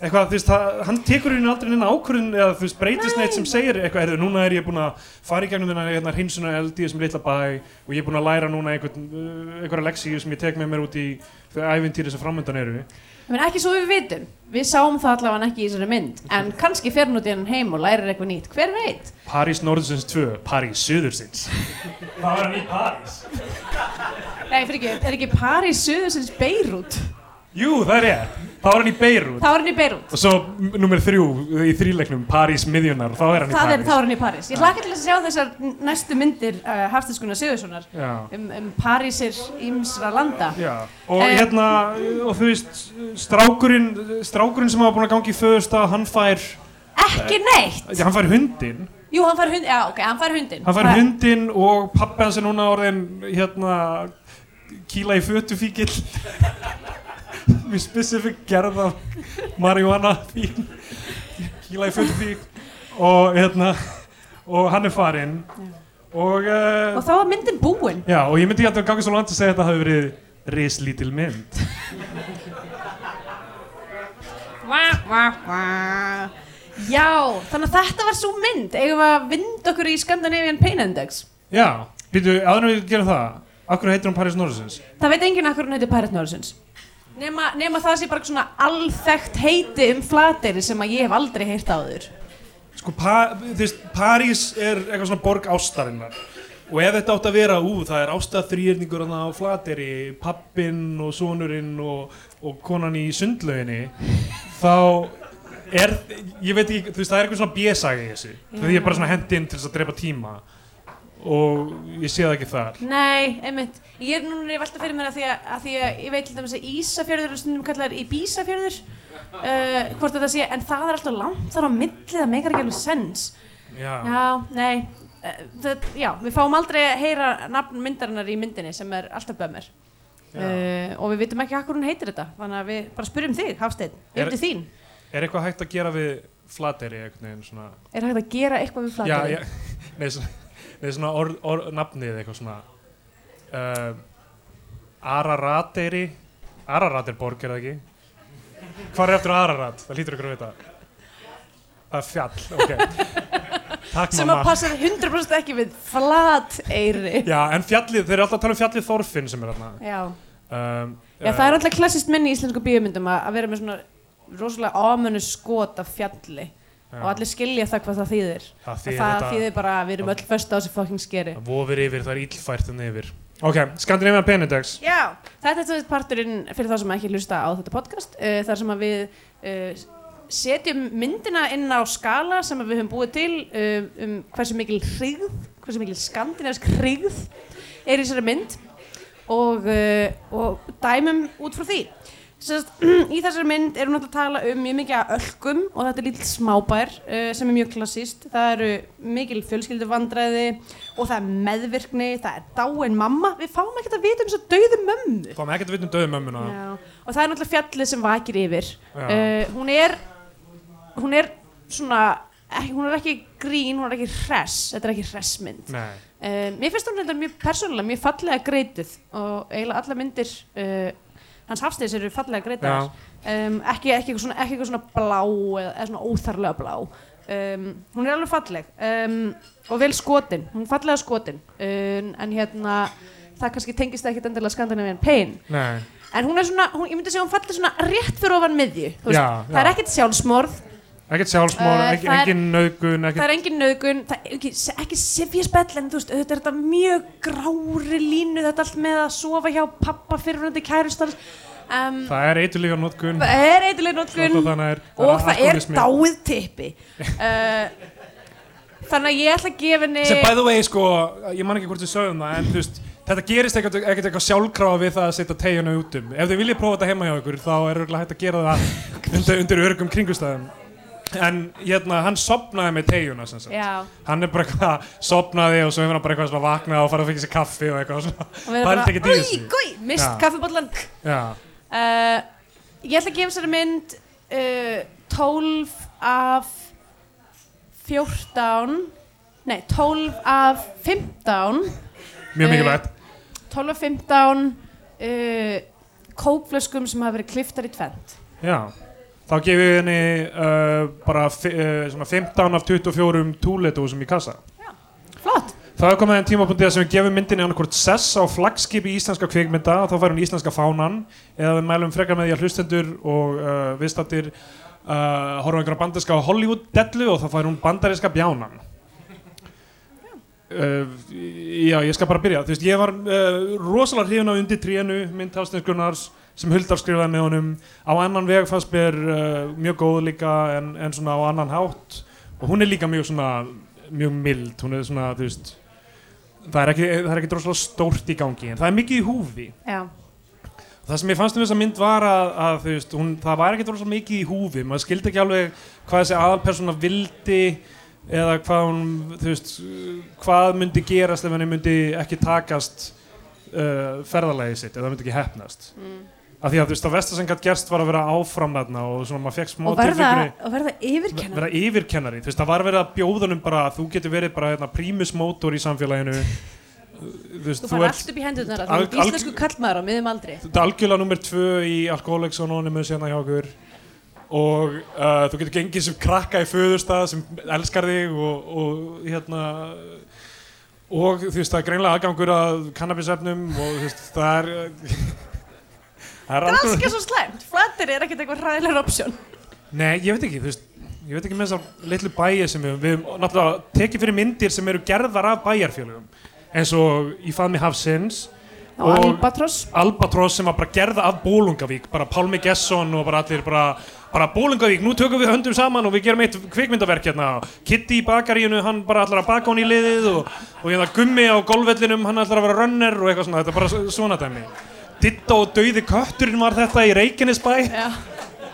eitthvað, þú veist, það, hann tekur henni aldrei neina ákvörðun eða þú veist, breytist neitt sem segir eitthvað, heyrðu, núna er ég búin að fara í gegnum þennan hérna, hrinsuna eldi þessum litla bæ og ég er búin að læra núna einhverja leksíu sem ég tek með mér út í æfintýri sem framöndan eru. Ég meina, ekki svo við vitum, við sáum það allavega ekki í þessari mynd, en kannski fer hún út í hann heim og lærir eitthvað nýtt, hver veit? París Norðursins 2, París Suðursins. Það var hann í París? Nei, fyrir ekki, er ekki París Suðursins Beirut? Jú, það er ég, það var hann í Beirut Þá er hann í Beirut. Og svo númer þrjú í þríleiknum, París miðjunar, þá er hann í Það er, París þá er hann í París. Ég hlakka til að sjá þessar næstu myndir uh, Haftinskunar Sigurssonar Já, um, um Parísir ímsra landa. já, og Eh. hérna, og þú veist, strákurinn, strákurinn sem hafa búin að gangi í föðustaf, hann fær, Ekki neitt! já, hann fær hundinn, Jú, hann fær hundin, já, ok, hann fær hundin. hann fær hundinn og pappi hans er núna orðin, hérna, kýla í fötufíkil, mjög specifík gerð af marihuana fín, kýla í fötufík og hérna, og hann er farinn og, uh, Og þá var myndin búin. já, og ég myndi hérna ganga svo langt að segja að þetta hafi verið rislítil mynd. Vá, vá, vá. Já, þannig að þetta var svo mynd. Eigum við að vinda okkur í Scandinavian Pain Index? Já, býtu, en við gerum það, akkur heitir hún París Norðursins? Það veit enginn akkur hún heitir Pirate Norrisons. Nema, nema það sé bara svona alþekkt heiti um flateri sem að ég hef aldrei heyrt áður. Sko, pa, þú veist, París er eitthvað svona borg ástarinnar. Og ef þetta átt að vera, ú, það er ástað þrýrningur á flateri, pappinn og sonurinn og, og konan í sundlauginni þá er, ég veit ekki, þú veist, það er eitthvað svona bjösagi í þessu, því ég er bara svona hendinn til þess að drepa tíma og ég sé það ekki þar Nei, einmitt. Ég er núna að velta fyrir mér að því að, að því að ég veit til dæmis að Ísafjörður er stundum kallar í Bísafjörður uh, hvort þetta sé, en það er alltaf langt þar á milli, það meikar ekki alveg sens. Já, Já, nei, uh, það, já, við fáum aldrei að heyra nafn myndarinnar í myndinni sem er alltaf bömmir. Já. Uh, og við vitum ekki hvað hún heitir þetta, þannig að við bara spyrjum þig, Hafsteinn, Er- til þín. er eitthvað hægt að gera við flateri Er hægt að gera eitthvað við Já, flateri? já, nei, svona, nei, svona orð, orð, nafnið eitthvað svona uh, Ararateri Ararat er borg, er það ekki? Hvað er eftir Ararat? Það lítur ykkur að vita Það er fjall, ok Takk Sem að passar 100% ekki við flateyri. Já, en fjallið, þeir eru alltaf að tala um fjallið Þorfinn sem er þarna Já. um, Já, það er alltaf klassist minni í íslensku bíómyndum að, vera með svona rosalega ámönnu skot af fjalli og allir skilja það hvað það þýðir. Það þýðir það þýðir bara að við erum öll föst á þessu fucking skeri. Það vofir yfir, það er illfært en yfir. Ok, Scandinavian Penindex Já, þetta er parturinn fyrir þá sem ekki hlusta á þetta podcast uh, þar sem að við uh, setjum myndina inn á skala sem að við höfum búið til uh, um hversu mikil hrigð, hversu mikil skandinavisk hrigð er í þessari mynd. Og, uh, og dæmum út frá því Sest, í þessari mynd erum við að tala um mjög mikið af ölkum og þetta er lítill smábær uh, sem er mjög klassíst það eru mikil fjölskyldu vandræði og það er meðvirkni það er dáin mamma, við fáum ekkert að vita um þess að dauðu mömmu. Fáum ekkert að vita um döðu mömmuna. Og það er náttúrulega fjallið sem vakir yfir. Uh, hún er hún er svona ekki, hún er ekki grín, hún er ekki hress. Þetta er ekki hressmynd. Nei, uh, mér finnst hún reyndar mjög persónulega mjög fallega greituð og eiginlega alla myndir uh, hans Hafsteins eru fallega greitaðar um, ekki, ekki, eitthvað svona, ekki svona blá eða, eða svona óþarlega blá. Um, hún er alveg falleg. Um, og vel skotin, hún er fallega skotin. Um, en hérna það kannski tengist ekkert endilega Scandinavian Pain. Nei. En hún er svona, hún, ég myndi segja hún fallir svona rétt fyrir ofan miðju. Þú veist, Já, það er ekkert sjálfsmorð ekkert sjálfsmór, Uh, ekki, það er- engin nauðgun það ekkert, er engin nöðgun, það er ekki, ekki sifjaspell en þú veist, auðvitað er þetta mjög grári línu þetta allt með að sofa hjá pappa fyrirhundi kærustans um, það er eiturlíka nótgun það er eitthvað þannig er, og það er dáið tippi. Uh, þannig að ég ætla að gefa henni sem by the way sko, ég man ekki hvort við sögum það en þú veist, þetta gerist ekkert, eitthvað sjálfkrafa við það að setja teguna út um. Ef þið viljið prófa þetta heima hjá ykkur þá er örgulega hægt að gera það undir, undir örgum kringustæðum en hérna, hann sopnaði með já, hann er bara eitthvað, sopnaði og svo hefur hann bara eitthvað svona vaknað og farið að fengja sér kaffi og eitthvað svona. Og við erum bara, úi, gói, mist Já. kaffibollan já, uh, ég ætla að gefa þessari mynd uh, 12 af 14 nei, 12 af 15 mjög Eh, mikilvægt. 12 af 15 uh, kókflöskum sem hafa verið kliftar í tvent já, þá gefið við henni uh, bara uh, svona 15 af 24 túletósum í kassa. Flott, Það er komið en tímapunktið sem við gefum myndinni annarkvort sess á flaggskipi íslenska kvikmynda og þá fær hún íslenska fánan eða við mælum frekar með því að hlustendur og uh, viðstattir uh, horfum einhverja banderska á Hollywood dellu og þá fær hún bandariska bjánan. Uh, Já, ég skal bara byrja. Þú veist, ég var uh, rosalega hrifin á undir trénu mynd Hafsteins Gunnars sem Huldar skrifaði með honum. Á annan veg fannst mér uh, mjög góð líka en, en svona á annan hátt. Og hún er líka mjög svona mjög mild, hún er svona, þú veist það er ekki, það er ekki droslega stórt í gangi en það er mikið í húfi. Já, það sem ég fannst um þessa mynd var að, að þú veist, hún, það var ekki droslega mikið í húfi. Maður skildi ekki alveg hvað þessi aðalpersona vildi eða hvað hún, þú veist hvað myndi gerast ef henni myndi ekki takast uh, ferðalagi sitt, eða myndi ekki hefnast mm. Af því að þú veist, sem gætt gerst var að vera áfram þarna og svona maður fekk smá og verða, verða yfirkennar vera yfirkennari, þú veist, það var verið að bjóðunum bara að þú getur verið bara hérna, prímus mótor í samfélaginu. Þú veist, þú þú ert allt upp í hendurnar Al- þú er íslensku kallmaður á miðum aldri. Þetta er algjörlega nummer tvö í Alcoholics Anonymous hérna hjá okkur. Og uh, þú getur gengið sem krakka í föðurstað sem elskar þig og, og hérna og þú veist það er greinlega aðgangur að kannabisefnum og þú veist það er er Ganska svo slæmt, flatir er ekkert eitthvað hræðilegur option. Nei, ég veit ekki, þú veist ég veit ekki með þessar litlu bæi sem við við höfum náttúrulega tekið fyrir myndir sem eru gerðar af bæjarfélögum. Eins og í faðmi Hafsins og Albatross Albatross sem var bara gerða af Bólungavík bara Pálmi Gesson og bara allir bara, bara Bólungavík, nú tökum við höndum saman og við gerum eitt kvikmyndaverk hérna. Kitty í bakaríinu, hann bara allar að baka hún í liðið og, og hérna Gummi á golfvellinum hann allar að vera runner og eitthvað svona þetta er bara svona dæmi Ditta og dauði kötturinn var þetta í Reykjanesbæ.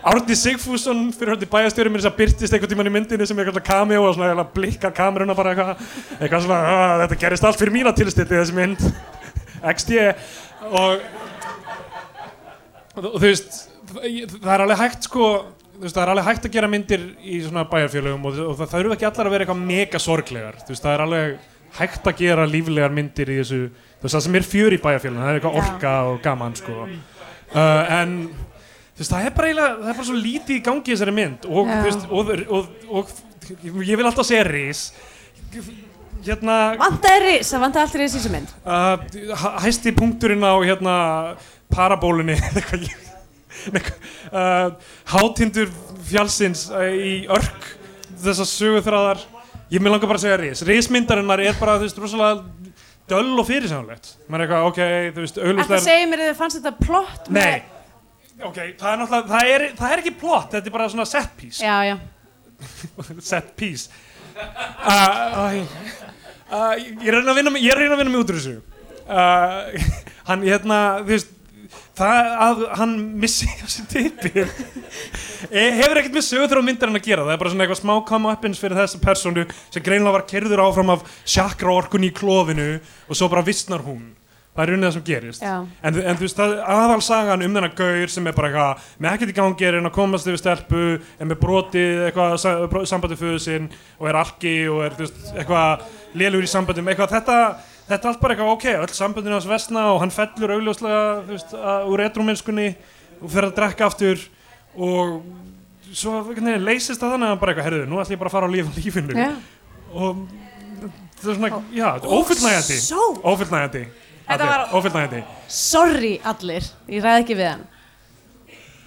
Árni Sigfússon fyrir hundi bæjastjóri mér þess að byrtist einhvern tímann í myndinni sem eitthvað cameo og svona blikkar kameruna bara eitthvað eitthvað svona, "Ah, þetta gerist allt fyrir mína tilstilli þessi mynd. XD og, og þú veist það er alveg hægt sko veist, það er alveg hægt að gera myndir í svona bæjarfélögum og, og það, eru ekki allar að vera eitthvað mega sorglegar. Veist, það er alveg hægt að gera líflegar myndir í þessu þú veist, það sem er fjör í bæjarfélögum það er eitthvað orka og gaman sko. Uh, en þú veist, það er bara eiginlega, það er bara svo lítið í gangi þessari mynd og, þú veist, og, og, og, ég vil alltaf segja ris hérna Vantaði ris, það vantaði allt ris í þessu mynd. Uh, hæ- hæsti punkturinn á hérna parabólunni uh, hátindur fjálsins uh, í örk þessar söguþráðar. Ég með langar bara segja ris rismyndarinnar er bara, þú veist, rosalega döll og fyrirsjónlegt maður er eitthvað, ok, þú veist, Þetta auglustlega segir mér að þið fannst þetta plott með- nei, ok, það er náttúrulega það er, það er ekki plott, þetta er bara svona set piece. Já, já. Set piece. Uh, uh, uh, ég reyna að vinna mig- ég reyna að vinna mig út úr þessu. Uh, hann, hérna, þú veist það að hann missi þessi tipi hefur ekkert með sögur á myndarinn að gera. Það er bara svona eitthvað smá come-uppins fyrir þessa personu sem greinlega var kerður áfram af chakra orkun í klófinu og svo bara vissnar hún. Það er unnið það sem gerist. En, en þú veist, það aðalsagan um þennan gaur sem er bara eitthvað, með ekkert í gangi er hann að komast yfir stelpu, er með brotið eitthvað, sambandi föðu sinn og er alki og er, þú veist, eitthvað lélugur í sambandum, eitthvað, þetta þetta er allt bara eitthvað, ok, öll sambandinu hans vesna og hann fellur augljóslega, veist, að, úr etrumennskunni og fer að drekka aftur og svo veginn leysist það þannig að hann bara eitthvað, herðu, nú ætlum ég bara að fara á líf, lífinu. Já. og það er svona, já, Allir, var- ófullnægjandi. Sorry allir. Ég ræði ekki við hann.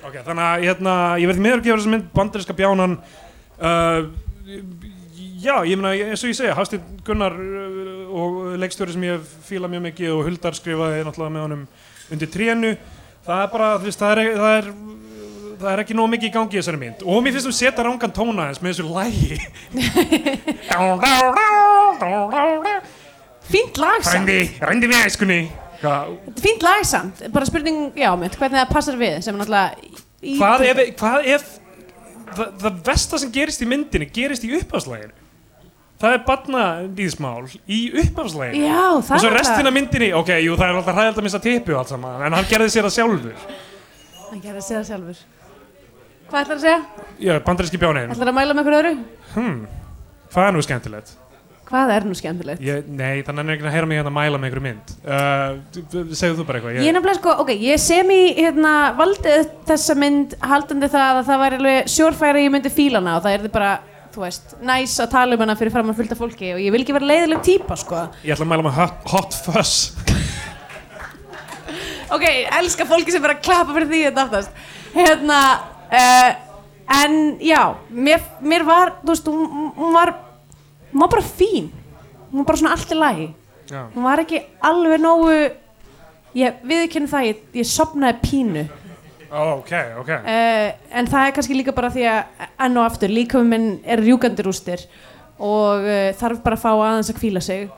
Ok, þannig að hérna, ég verði meður að gefa þessa mynd bandarinska bjánan. Uh, Já, ég meina, eins og ég segja Hafstíð Gunnar uh, og leikstjóri sem ég fíla mjög mikið og Huldar skrifaði náttúrulega með honum undir trénu það er bara, þú veist, það er, það er það er ekki nóg mikið í gangi í þessari mynd. Og mér finnst þú setja rángan tóna eins með þessu lægi Fínt lag samt. Rændi, rændi við æskunni. Fínt lag samt. Bara spurning, já, mitt, hvernig það passar við sem náttúrulega hvað ef, hvað ef það, það versta sem gerist í myndinni gerist í uppháðslæginu það er barna líðsmál í það og svo restina myndinni, ok, jú, það er alltaf hræðild að missa tippi og allt saman, en hann gerði sér það sjálfur. Hann gerði að segja það sjálfur. Hvað ætlar að segja? já, bandaríski bjánin Ætlar að mæla með einhverju öðru? hmm, hvað er nú skemmtilegt? Hvað er nú skemmtilegt? ég, nei, þannig er ekki að heyra mig hérna að mæla með einhverju mynd. Uh, segðu þú bara eitthvað Ég nefnilega sko, ok, ég sem í hérna, valdið þessa mynd haldandi það að það væri alveg sjórfæri þú veist, næs að tala um hana fyrir fram að fullta fólki og ég vil ekki vera leiðileg típa, sko. ég ætla að mæla með hot, hot Fuzz Ok, elska fólki sem vera að klappa fyrir því þetta aftast. Hérna, uh, en já, mér, mér var, þú veist, hún, hún var, hún var bara fín. Hún var bara svona allt í lagi. já, Hún var ekki alveg nógu, ég viðkynna það, ég, ég sopnaði pínu. Ó, ok, ok. Uh, en það er kannski líka bara því að enn og aftur líkaminn minn er rjúkandi rústir og uh, þarf bara að fá aðeins að kvíla sig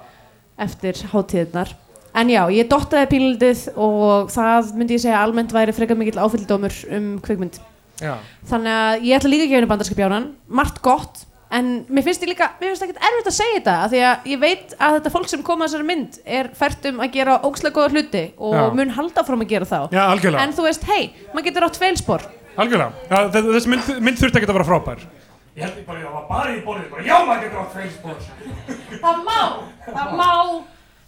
eftir hátíðnar en já, ég dottaði pínlitið og það myndi ég segja almennt væri frekar mikill áfylgdómur um kvikmynd. Já, þannig að ég ætla líka að gefa henni bandarska bjánan. Margt gott, en mér finnst ég líka mér finnst ekkert erfitt að segja þetta af því að ég veit að þetta fólk sem kom að þessari mynd er fært um að gera ógslega góða hluti og Já. mun halda fram að gera þá. Já, algjörlega. En þú veist, hei, maður getur átt feilspor Algjörlega, ja, þe- þessi mynd, mynd þurfti ekki að vera frábær. Ég held ég bara, það var bara í borðið, bara já maður getur átt feilspor Það má, það má.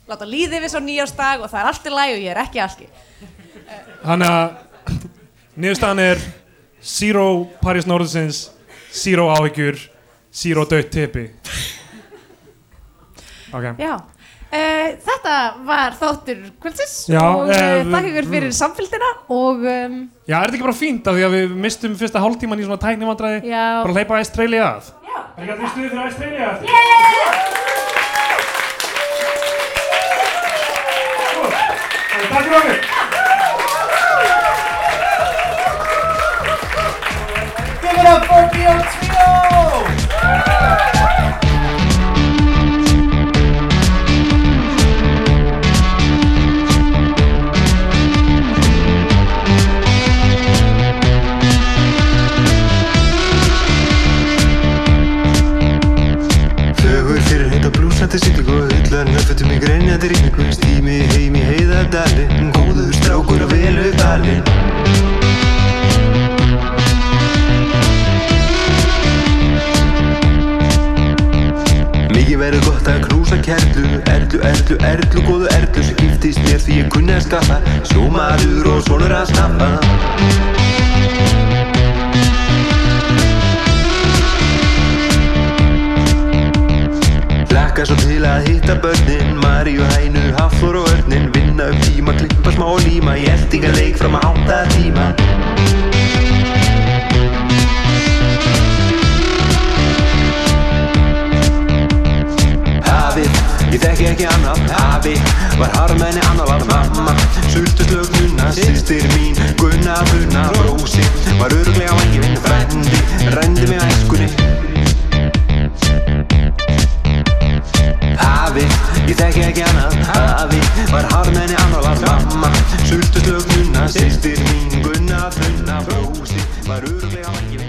Láta líði við svo nýjársdag og það er allt í læg og ég er ekki alki. Þannig að niðurstaðan er Zero Paris Norðsins Zero áhyggjur Zero dött tipi Ok, Já, uh, þetta var þáttur kvöldsins Já, og uh, eh, þakka ykkur fyrir samfélgina og um, já, er þetta ekki bara fínt af því að við mistum fyrsta hálftíman í svona tæknivandræði? Já, Bara hleypa Australia að. Já. Er ekki að því stuði fyrir Australia að? Takk fyrir okkur. Give it up for BO2! Sögur í greinjandi ríkningu Stími heim í heiðadali Góður strákur og velu dali Mikið verður gott að knúsa kerlu Erlu, erlu, erlu, góðu erlu Sem giftist mér því ég kunni að skaffa. Sjómaður og svonur að snappa Laka svo til að hitta börnin Maríu, hænu, hafþór og örnin Vinna upp tíma, klippa smá líma Ég eldinga leik fram að átta tíma Ég þekki ekki annað Afi. Var harmenni, annað var mamma. Sústuslög nuna, sýstir mín. Gunna, bruna, brósi Var öruglega vangivinn frendi Rendi mig að eskunni Afi, ég þekki ekki annað Afi. Var harmenni, annað var mamma. Sústuslög nuna, sýstir mín. Gunna, bruna, brósi Var öruglega vangivinn